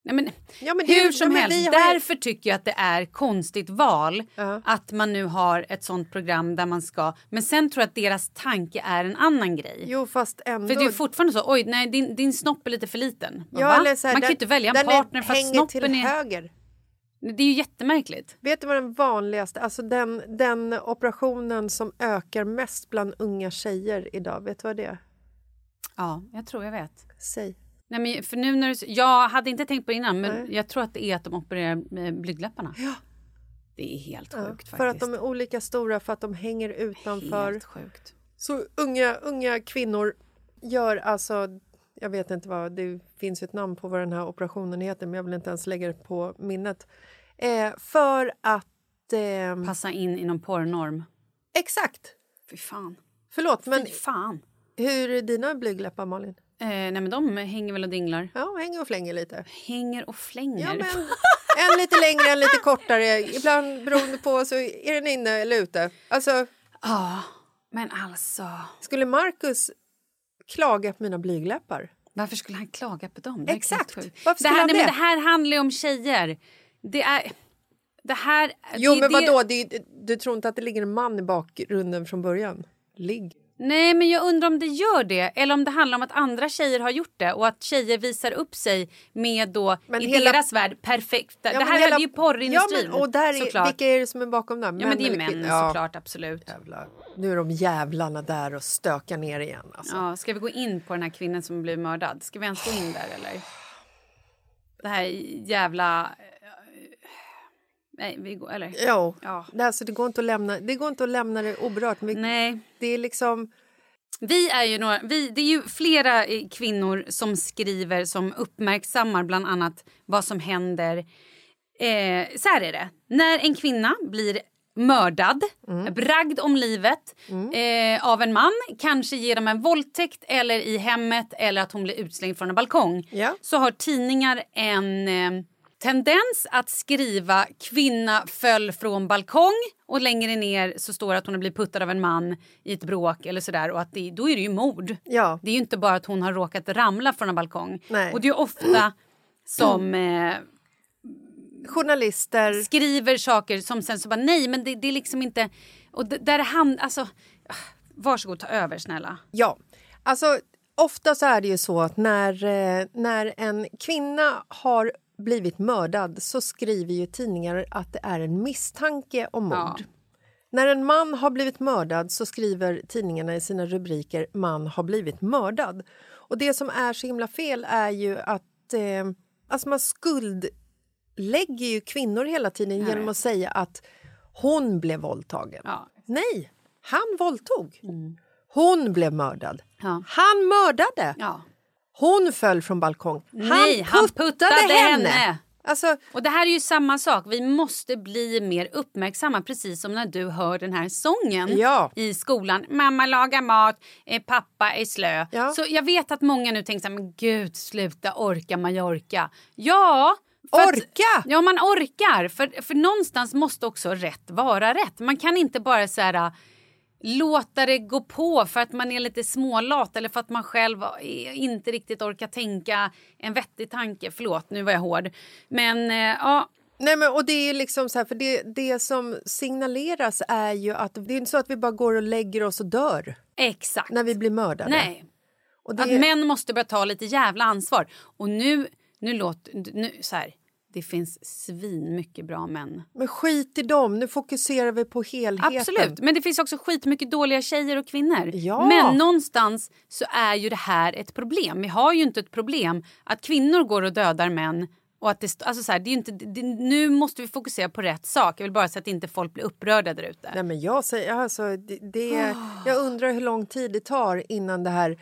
Speaker 1: Nej, men,
Speaker 2: Ja, men det-
Speaker 1: hur
Speaker 2: ja,
Speaker 1: som
Speaker 2: men
Speaker 1: helst,
Speaker 2: har
Speaker 1: därför tycker jag att det är konstigt val att man nu har ett sånt program där man ska... Men sen tror jag att deras tanke är en annan grej.
Speaker 2: Jo, fast ändå.
Speaker 1: För det är fortfarande så, oj nej din, din snopp är lite för liten.
Speaker 2: Ja, här,
Speaker 1: man kan ju inte välja en partner för att snoppen är...
Speaker 2: höger.
Speaker 1: Det är ju jättemärkligt.
Speaker 2: Vet du vad den vanligaste, alltså den, den operationen som ökar mest bland unga tjejer idag, vet du vad det är?
Speaker 1: Ja, jag tror jag vet.
Speaker 2: Säg.
Speaker 1: Nej, men för nu när du, jag hade inte tänkt på det innan men
Speaker 2: Nej.
Speaker 1: jag tror att det är att de opererar med blygdläpparna. Ja. Det är helt
Speaker 2: Ja,
Speaker 1: sjukt faktiskt.
Speaker 2: för att de är olika stora, för att de hänger utanför.
Speaker 1: Helt sjukt.
Speaker 2: Så unga, unga kvinnor gör alltså... Jag vet inte vad, det finns ett namn på vad den här operationen heter men jag vill inte ens lägga det på minnet. Eh, för att... Eh,
Speaker 1: Passa in i någon porrnorm.
Speaker 2: Exakt!
Speaker 1: Fy fan.
Speaker 2: Förlåt, men
Speaker 1: Fy fan.
Speaker 2: hur är dina blygdläppar, Malin?
Speaker 1: Eh, nej men de hänger väl och dinglar.
Speaker 2: Ja, hänger och flänger lite.
Speaker 1: Hänger och flänger.
Speaker 2: Ja, men [LAUGHS] en lite längre, en lite kortare. Ibland beroende på så är den inne eller ute. Alltså,
Speaker 1: Ja, men alltså.
Speaker 2: skulle Marcus klaga på mina blygdläppar?
Speaker 1: Varför skulle han klaga på dem? Det
Speaker 2: Exakt. Varför
Speaker 1: det här,
Speaker 2: han
Speaker 1: nej, men
Speaker 2: det?
Speaker 1: här handlar ju om tjejer. Det är... Det här...
Speaker 2: Jo,
Speaker 1: det,
Speaker 2: men vadå? Det, du tror inte att det ligger en man i bakgrunden från början? Ligg.
Speaker 1: Nej, men jag undrar om det gör det. Eller om det handlar om att andra tjejer har gjort det och att tjejer visar upp sig med då
Speaker 2: Men
Speaker 1: i
Speaker 2: hela-
Speaker 1: deras värld perfekta.
Speaker 2: Ja,
Speaker 1: det här
Speaker 2: hela-
Speaker 1: är ju porrindustrin.
Speaker 2: Ja, men, och där är,
Speaker 1: såklart.
Speaker 2: vilka är det som är bakom där?
Speaker 1: Ja, men det är män?
Speaker 2: Ja,
Speaker 1: såklart, absolut.
Speaker 2: Jävlar. Nu är de jävlarna där och stökar ner igen. Alltså.
Speaker 1: Ja, ska vi gå in på den här kvinnan som blev mördad? Ska vi ens gå in där eller? Det här jävla... Nej, vi går... Eller?
Speaker 2: Jo,
Speaker 1: Ja.
Speaker 2: det, alltså, det, går inte att lämna, det går inte att lämna det oberört. Men
Speaker 1: Nej.
Speaker 2: Det är liksom...
Speaker 1: Vi är ju några, vi, det är ju flera eh, kvinnor som skriver som uppmärksammar bland annat vad som händer. Eh, så här är det. När en kvinna blir mördad, bragd om livet eh, av en man, kanske genom en våldtäkt eller i hemmet eller att hon blir utslängd från en balkong så har tidningar en, eh, tendens att skriva kvinna föll från balkong och längre ner så står det att hon har blivit puttad av en man i ett bråk eller sådär och att det, då är det ju mord.
Speaker 2: Ja.
Speaker 1: Det är ju inte bara att hon har råkat ramla från en balkong.
Speaker 2: Nej.
Speaker 1: Och det är ju ofta som eh,
Speaker 2: Journalister...
Speaker 1: skriver saker som sen så bara nej men det, det är liksom inte... Och där är han, alltså... Varsågod ta över snälla.
Speaker 2: Ja, alltså ofta så är det ju så att när, eh, när en kvinna har blivit mördad så skriver ju tidningar att det är en misstanke om mord.
Speaker 1: Ja.
Speaker 2: När en man har blivit mördad så skriver tidningarna i sina rubriker man har blivit mördad. Och det som är så himla fel är ju att eh, alltså man skuldlägger ju kvinnor hela tiden
Speaker 1: Jag
Speaker 2: genom att säga att hon blev våldtagen. Nej, han våldtog. Hon blev mördad. Han mördade. Hon föll från balkong.
Speaker 1: Nej, han puttade henne.
Speaker 2: Alltså,
Speaker 1: och det här är ju samma sak. Vi måste bli mer uppmärksamma precis som när du hör den här sången
Speaker 2: Ja.
Speaker 1: i skolan. Mamma lagar mat, eh, pappa är slö. Så jag vet att många nu tänker så här, men gud sluta orka Mallorca. Ja, för att-
Speaker 2: Orka?
Speaker 1: ja, man orkar. För, för någonstans måste också rätt vara rätt. Man kan inte bara så här, låta det gå på för att man är lite smålat eller för att man själv inte riktigt orkar tänka en vettig tanke. Förlåt, nu var jag hård. Men eh, ja,
Speaker 2: Nej, men, och det är liksom så här, för det, det som signaleras är ju att det är inte så att vi bara går och lägger oss och dör
Speaker 1: exakt.
Speaker 2: när vi blir mördade.
Speaker 1: Nej.
Speaker 2: Och det,
Speaker 1: Att män måste börja ta lite jävla ansvar. Och nu, nu låter... Nu, så här, det finns svin mycket bra män.
Speaker 2: Men skit i dem, nu fokuserar vi på helheten.
Speaker 1: Absolut, men det finns också skitmycket dåliga tjejer och kvinnor.
Speaker 2: Ja.
Speaker 1: Men någonstans så är ju det här ett problem. Vi har ju inte ett problem att kvinnor går och dödar män. Och att det, alltså så här, det är inte, det, nu måste vi fokusera på rätt sak. Jag vill bara så att inte folk blir upprörda där ute.
Speaker 2: Nej, men jag, säger, alltså, det, det, [GASPS] jag undrar hur lång tid det tar innan det här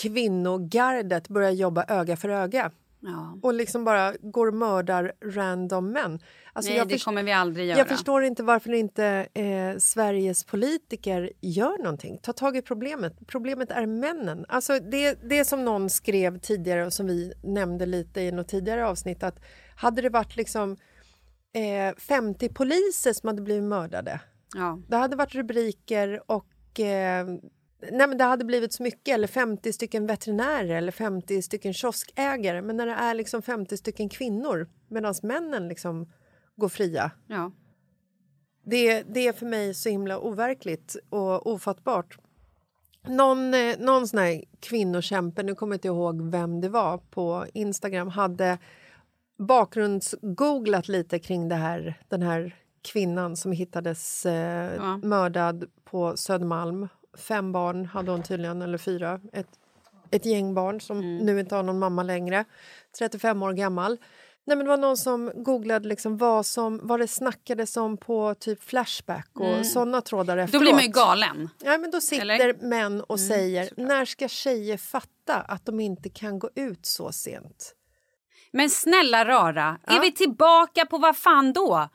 Speaker 2: kvinnogardet börjar jobba öga för öga.
Speaker 1: Ja.
Speaker 2: Och liksom bara går och mördar random män. Alltså,
Speaker 1: Nej,
Speaker 2: jag
Speaker 1: det kommer vi aldrig göra.
Speaker 2: Jag förstår inte varför inte eh, Sveriges politiker gör någonting. Ta tag i problemet. Problemet är männen. Alltså det, det som någon skrev tidigare och som vi nämnde lite i något tidigare avsnitt att hade det varit liksom eh, 50 poliser som hade blivit mördade
Speaker 1: Ja.
Speaker 2: det hade varit rubriker och eh, nej men det hade blivit så mycket, eller 50 stycken veterinärer eller 50 stycken kioskägare. Men när det är liksom 50 stycken kvinnor medan männen liksom går fria.
Speaker 1: Ja.
Speaker 2: Det, det är för mig så himla overkligt och ofattbart. Någon, eh, någon sån här kvinnokämpe, nu kommer jag inte ihåg vem det var, på Instagram hade bakgrundsgooglat lite kring det här, den här kvinnan som hittades eh,
Speaker 1: Ja.
Speaker 2: mördad på Södermalm. Fem barn hade hon tydligen, eller fyra. Ett, ett gäng barn som nu inte har någon mamma längre. 35 år gammal. Nej, men det var någon som googlade liksom vad, som, vad det snackades om på typ Flashback och
Speaker 1: Mm.
Speaker 2: såna trådar
Speaker 1: Då
Speaker 2: efteråt.
Speaker 1: blir man ju galen.
Speaker 2: Ja, men då sitter
Speaker 1: Eller?
Speaker 2: män och
Speaker 1: Mm,
Speaker 2: säger när ska tjejer fatta att de inte kan gå ut så sent?
Speaker 1: Men snälla rara,
Speaker 2: Ja.
Speaker 1: är vi tillbaka på vad fan då?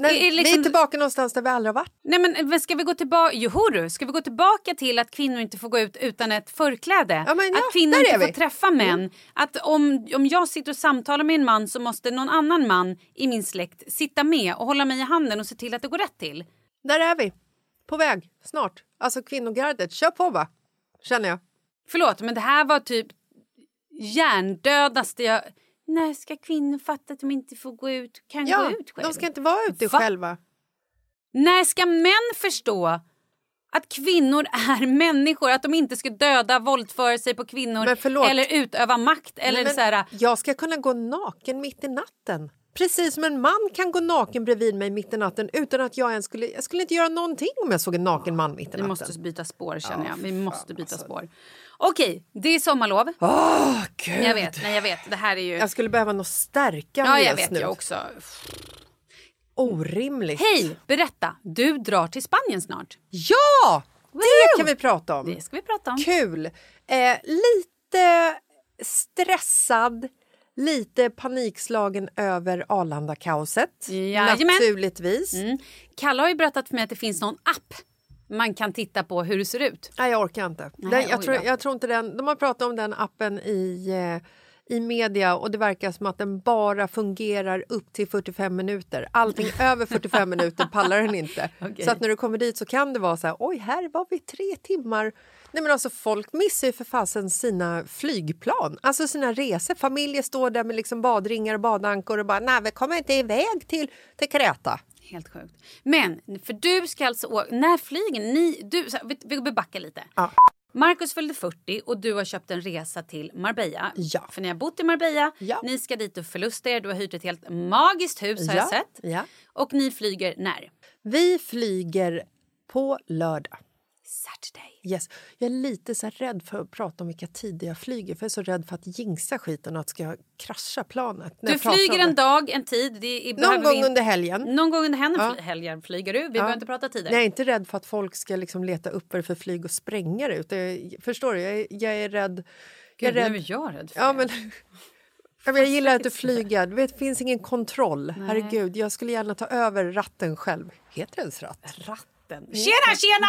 Speaker 2: Nej,
Speaker 1: Är- är
Speaker 2: Vi
Speaker 1: liksom-
Speaker 2: är tillbaka någonstans där vi aldrig har varit.
Speaker 1: Nej men men ska vi gå tillbaka, johoru, ska vi gå tillbaka till att kvinnor inte får gå ut utan ett förkläde?
Speaker 2: Ja, ja,
Speaker 1: att kvinnor inte får
Speaker 2: vi.
Speaker 1: träffa män? Att om, om jag sitter och samtalar med en man så måste någon annan man i min släkt sitta med och hålla mig i handen och se till att det går rätt till?
Speaker 2: Där är vi. På väg. Snart. Alltså kvinnogardet. Kör på va? Känner jag.
Speaker 1: Förlåt men det här var typ hjärndödaste jag... När ska kvinnor fatta att de inte får gå ut, kan
Speaker 2: Ja,
Speaker 1: gå ut själv?
Speaker 2: de ska inte vara ute
Speaker 1: Va?
Speaker 2: själva.
Speaker 1: När ska män förstå att kvinnor är [LAUGHS] människor? Att de inte ska döda, våldföra sig på kvinnor eller utöva makt? Eller
Speaker 2: Nej,
Speaker 1: så här,
Speaker 2: Jag ska kunna gå naken mitt i natten. Precis som en man kan gå naken bredvid mig mitt i natten utan att jag ens skulle... Jag skulle inte göra någonting om jag såg en naken man mitt i
Speaker 1: vi
Speaker 2: natten.
Speaker 1: måste byta spår känner
Speaker 2: Ja,
Speaker 1: jag. Vi måste byta spår. Okej, det är sommarlov.
Speaker 2: Åh, gud.
Speaker 1: Jag vet, nej jag vet. Det här är ju...
Speaker 2: Jag skulle behöva något stärkande
Speaker 1: Ja, jag vet
Speaker 2: nu.
Speaker 1: jag också.
Speaker 2: Orimligt.
Speaker 1: Hej, berätta. Du drar till Spanien snart.
Speaker 2: Ja! Det kan vi prata om.
Speaker 1: Det ska vi prata om.
Speaker 2: Kul. Eh, lite stressad, lite panikslagen över Arlanda-kaoset. Naturligtvis.
Speaker 1: Mm. Kalle har ju berättat för mig att det finns någon app man kan titta på hur det ser ut.
Speaker 2: Nej, jag orkar inte.
Speaker 1: Nej,
Speaker 2: den, jag, tror, jag tror inte den... De har pratat om den appen i, eh, i media och det verkar som att den bara fungerar upp till 45 minuter. Allting [LAUGHS] över 45 minuter pallar den inte. [LAUGHS]
Speaker 1: Okej.
Speaker 2: Så att när du kommer dit så kan det vara så här, oj, här var vi tre timmar. Nej men alltså folk missar ju för fasen sina flygplan, alltså sina resor. Familjer står där med liksom badringar och badankor och bara, nej vi kommer inte iväg till, till Kreta.
Speaker 1: Helt sjukt. Men, för du ska alltså åka... När flyger ni? Du, här, vi, vi backar lite.
Speaker 2: Ja.
Speaker 1: Marcus fyllde 40 och du har köpt en resa till Marbella.
Speaker 2: Ja.
Speaker 1: För ni har bott i Marbella,
Speaker 2: Ja.
Speaker 1: ni ska dit och förlusta er. Du har hyrt ett helt magiskt hus har jag
Speaker 2: Ja,
Speaker 1: sett.
Speaker 2: ja.
Speaker 1: Och ni flyger när?
Speaker 2: Vi flyger på lördag.
Speaker 1: Saturday.
Speaker 2: Yes. Jag är lite så rädd för att prata om vilka tider jag flyger för jag är så rädd för att jinxa skiten och att ska jag krascha planet.
Speaker 1: Du flyger en dag, en tid. Det är,
Speaker 2: Någon gång
Speaker 1: vi-
Speaker 2: under helgen.
Speaker 1: Någon gång under helgen,
Speaker 2: Ja.
Speaker 1: helgen flyger du. Vi
Speaker 2: Ja.
Speaker 1: behöver inte prata tider.
Speaker 2: Jag är inte rädd för att folk ska liksom leta upp vad det för flyg och spränga det. Utan jag, förstår du? Jag är, jag är rädd...
Speaker 1: Gud,
Speaker 2: jag är
Speaker 1: nu är jag rädd för
Speaker 2: ja, men, [LAUGHS] ja, men Jag gillar att. Du vet, det finns ingen kontroll. Herregud, jag skulle gärna ta över ratten själv. Heter det ens ratt?
Speaker 1: Ratten. Tjena, tjena!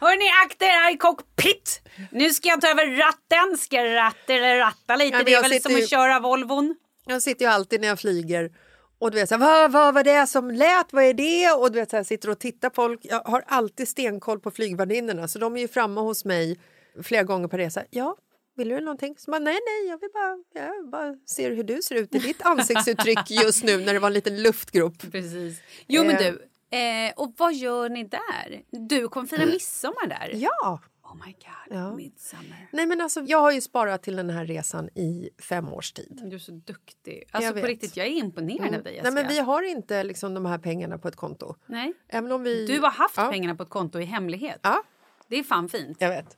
Speaker 1: Hörni, akta er här i cockpit! Nu ska jag ta över ratten. Ska jag ratta eller ratta lite?
Speaker 2: Ja,
Speaker 1: det är väl som
Speaker 2: ju-
Speaker 1: att köra Volvon.
Speaker 2: Jag sitter ju alltid när jag flyger och du vet så här, vad, vad var det som lät, vad är det? Och du vet så här, sitter och tittar folk. Jag har alltid stenkoll på flygvärdinnorna så de är ju framme hos mig flera gånger på resa. Ja, vill du någonting? Så bara, nej, nej, jag vill bara, jag bara ser hur du ser ut i ditt ansiktsuttryck just nu när det var en liten luftgrop. [LAUGHS]
Speaker 1: Precis. Jo, men
Speaker 2: Eh.
Speaker 1: du. Eh, och vad gör ni där? Du kommer fira midsommar där.
Speaker 2: Ja.
Speaker 1: Oh my god,
Speaker 2: Ja.
Speaker 1: midsommar.
Speaker 2: Nej, men alltså, jag har ju sparat till den här resan i fem års tid.
Speaker 1: Du är så duktig. Alltså
Speaker 2: Jag
Speaker 1: på
Speaker 2: vet.
Speaker 1: riktigt, jag är imponerad
Speaker 2: Mm.
Speaker 1: av dig
Speaker 2: Nej, men vi har inte liksom, de här pengarna på ett konto.
Speaker 1: Nej.
Speaker 2: Även om vi...
Speaker 1: Du har haft
Speaker 2: Ja.
Speaker 1: pengarna på ett konto i hemlighet.
Speaker 2: Ja.
Speaker 1: Det är fan fint.
Speaker 2: Jag vet.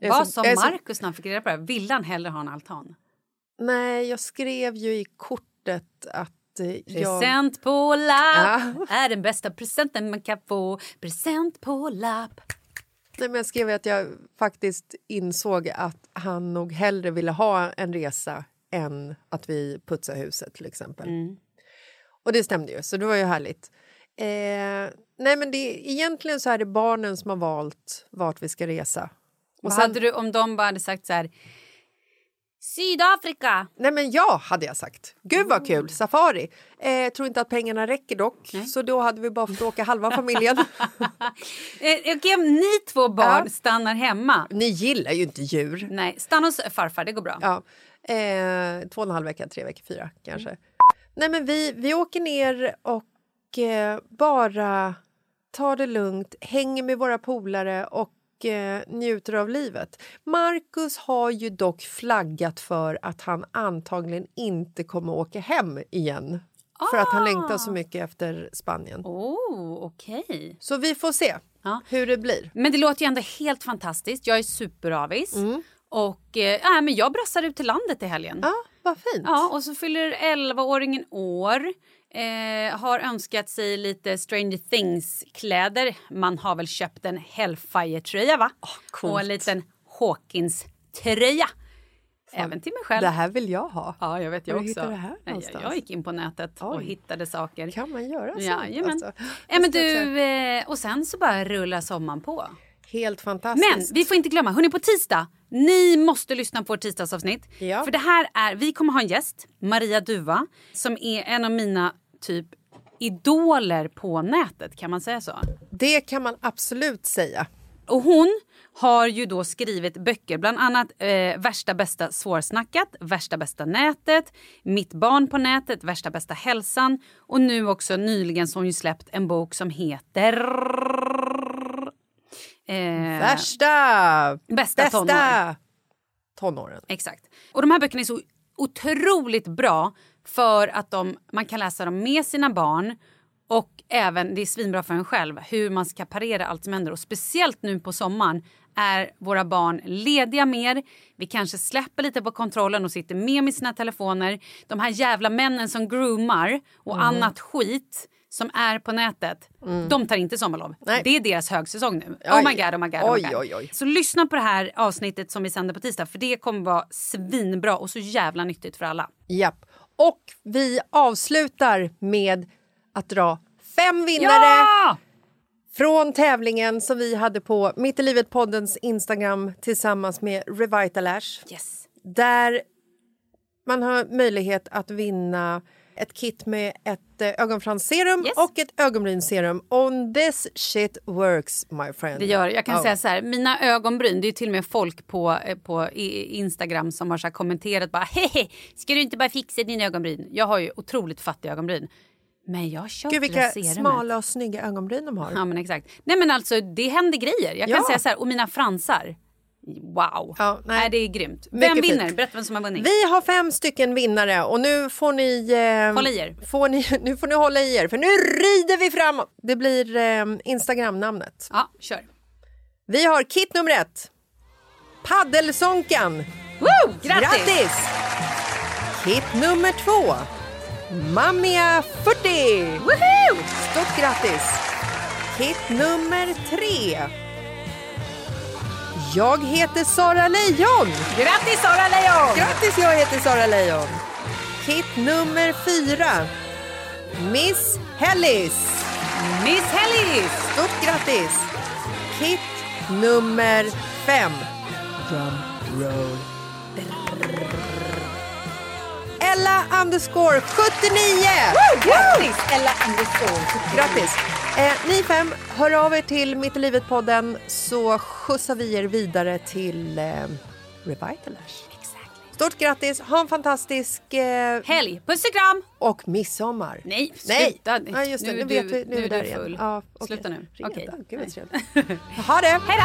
Speaker 2: Jag
Speaker 1: Vad
Speaker 2: så-
Speaker 1: Markus när han fick reda på det här. Ville han hellre ha en altan?
Speaker 2: Nej, jag skrev ju i kortet att jag...
Speaker 1: Present på lapp
Speaker 2: Ja.
Speaker 1: är den bästa presenten man kan få. Present på lapp.
Speaker 2: Nej, men jag skrev att jag faktiskt insåg att han nog hellre ville ha en resa än att vi putsar huset till exempel.
Speaker 1: Mm.
Speaker 2: Och det stämde ju, så det var ju härligt. Eh, nej, men det, egentligen så är det barnen som har valt vart vi ska resa.
Speaker 1: Och
Speaker 2: sen-
Speaker 1: hade du, om de bara hade sagt så här... Sydafrika!
Speaker 2: Nej, men ja, hade jag sagt. Gud vad kul, safari. Eh, tror inte att pengarna räcker dock, så då hade vi bara fått åka halva familjen. [LAUGHS]
Speaker 1: Eh, Okej, om ni två barn
Speaker 2: Ja.
Speaker 1: stannar hemma.
Speaker 2: Ni gillar ju inte djur.
Speaker 1: Nej, stanna hos farfar, det går bra.
Speaker 2: Ja, eh, två och en halv vecka, tre veckor, fyra kanske. Nej, men vi, vi åker ner och eh, bara tar det lugnt, hänger med våra polare och eh, njuter av livet. Marcus har ju dock flaggat för att han antagligen inte kommer åka hem igen. För att han längtar så mycket efter Spanien.
Speaker 1: Oh, okej.
Speaker 2: Så vi får se hur det blir.
Speaker 1: Men det låter ju ändå helt fantastiskt. Jag är superavis.
Speaker 2: Mm.
Speaker 1: Och eh, äh, men jag brassar ut till landet i helgen.
Speaker 2: Ja, vad fint.
Speaker 1: Ja, och så fyller 11-åringen år. Eh, har önskat sig lite Stranger Things-kläder. Man har väl köpt en Hellfire-tröja, va?
Speaker 2: coolt.
Speaker 1: och en liten Hawkins-tröja. Även till mig själv.
Speaker 2: Det här vill jag ha.
Speaker 1: Ja, jag vet jag
Speaker 2: Var
Speaker 1: också.
Speaker 2: hittade det här någonstans?
Speaker 1: jag, jag gick in på nätet och
Speaker 2: Oj.
Speaker 1: hittade saker.
Speaker 2: Kan man göra så? Alltså,
Speaker 1: ja, men
Speaker 2: jag ska
Speaker 1: du, eh, och sen så bara rullar sommaren på.
Speaker 2: Helt fantastiskt.
Speaker 1: Men vi får inte glömma, hörni på tisdag, ni måste lyssna på vårt tisdagsavsnitt.
Speaker 2: Ja.
Speaker 1: För det här är, vi kommer ha en gäst, Maria Duva, som är en av mina typ idoler på nätet, kan man säga så?
Speaker 2: Det kan man absolut säga.
Speaker 1: Och hon har ju då skrivit böcker, bland annat eh, Värsta bästa svårsnackat, Värsta bästa nätet, Mitt barn på nätet, Värsta bästa hälsan och nu också nyligen så har hon ju släppt en bok som heter... Eh,
Speaker 2: Värsta!
Speaker 1: Bästa tonår.
Speaker 2: tonåren.
Speaker 1: Exakt. Och de här böckerna är så otroligt bra för att de, man kan läsa dem med sina barn och även, det är svinbra för en själv, hur man ska parera allt som händer. Och speciellt nu på sommaren är våra barn lediga mer. Vi kanske släpper lite på kontrollen och sitter med med sina telefoner. De här jävla männen som groomar och
Speaker 2: Mm.
Speaker 1: annat skit som är på nätet, de tar inte sommarlov.
Speaker 2: Nej.
Speaker 1: Det är deras högsäsong nu.
Speaker 2: Oj.
Speaker 1: Oh my god, oh my god, oh my
Speaker 2: Oj,
Speaker 1: god.
Speaker 2: oj, oj.
Speaker 1: Så lyssna på det här avsnittet som vi sänder på tisdag för det kommer vara svinbra och så jävla nyttigt för alla.
Speaker 2: Japp. Och vi avslutar med att dra fem vinnare
Speaker 1: Ja!
Speaker 2: från tävlingen som vi hade på Mitt i livet-poddens Instagram tillsammans med Revitalash.
Speaker 1: Yes.
Speaker 2: Där man har möjlighet att vinna ett kit med ett eh, ögonfransserum och ett ögonbrynsserum. On this shit works, my friend.
Speaker 1: Det gör Jag kan
Speaker 2: Ja.
Speaker 1: säga så här, mina ögonbryn, det är till och med folk på, eh, på Instagram som har så kommenterat bara hehe, ska du inte bara fixa dina ögonbryn? Jag har ju otroligt fattiga ögonbryn. Men jag köpte
Speaker 2: Gud, vilka
Speaker 1: serumet.
Speaker 2: smala och snygga ögonbryn de har.
Speaker 1: Ja men exakt. Nej men alltså det händer grejer. Jag kan
Speaker 2: Ja.
Speaker 1: säga så här, och mina fransar. Wow. nej. det är grymt. Vem
Speaker 2: Mycket
Speaker 1: vinner?
Speaker 2: fint.
Speaker 1: Berätta vem som har vunnit.
Speaker 2: Vi har fem stycken vinnare och nu får ni... Eh,
Speaker 1: Hålla i er.
Speaker 2: Får ni, [LAUGHS] nu får ni hålla i er, för nu rider vi framåt. Det blir eh, Instagram-namnet.
Speaker 1: Ja, kör.
Speaker 2: Vi har kit nummer ett. Paddelsonkan.
Speaker 1: Woo! Grattis!
Speaker 2: Grattis! Kit nummer två. Mammia 40.
Speaker 1: Woohoo!
Speaker 2: Stort grattis! Kit nummer tre. Jag heter Sara Lejon.
Speaker 1: Grattis Sara Lejon!
Speaker 2: Grattis, jag heter Sara Lejon. Kit nummer fyra. Miss Hellis.
Speaker 1: Miss Hellis!
Speaker 2: Stort grattis! Kit nummer fem. Drum roll. Ella underscore 79!
Speaker 1: Grattis Ella underscore
Speaker 2: Grattis! Eh, ni fem, hör av er till Mitt i livet-podden så skjutsar vi er vidare till eh, Revitalash. Stort grattis, ha en fantastisk eh,
Speaker 1: helg. Puss och kram!
Speaker 2: Och midsommar.
Speaker 1: Nej,
Speaker 2: Nej.
Speaker 1: sluta.
Speaker 2: Ja, just det,
Speaker 1: Nu
Speaker 2: nu, vet
Speaker 1: du-
Speaker 2: vi, nu,
Speaker 1: nu
Speaker 2: är vi
Speaker 1: är
Speaker 2: där
Speaker 1: du
Speaker 2: igen.
Speaker 1: full.
Speaker 2: Ja, okej.
Speaker 1: Sluta nu. Okej.
Speaker 2: Gud, vad trevligt. [LAUGHS] Ha det! Hej då!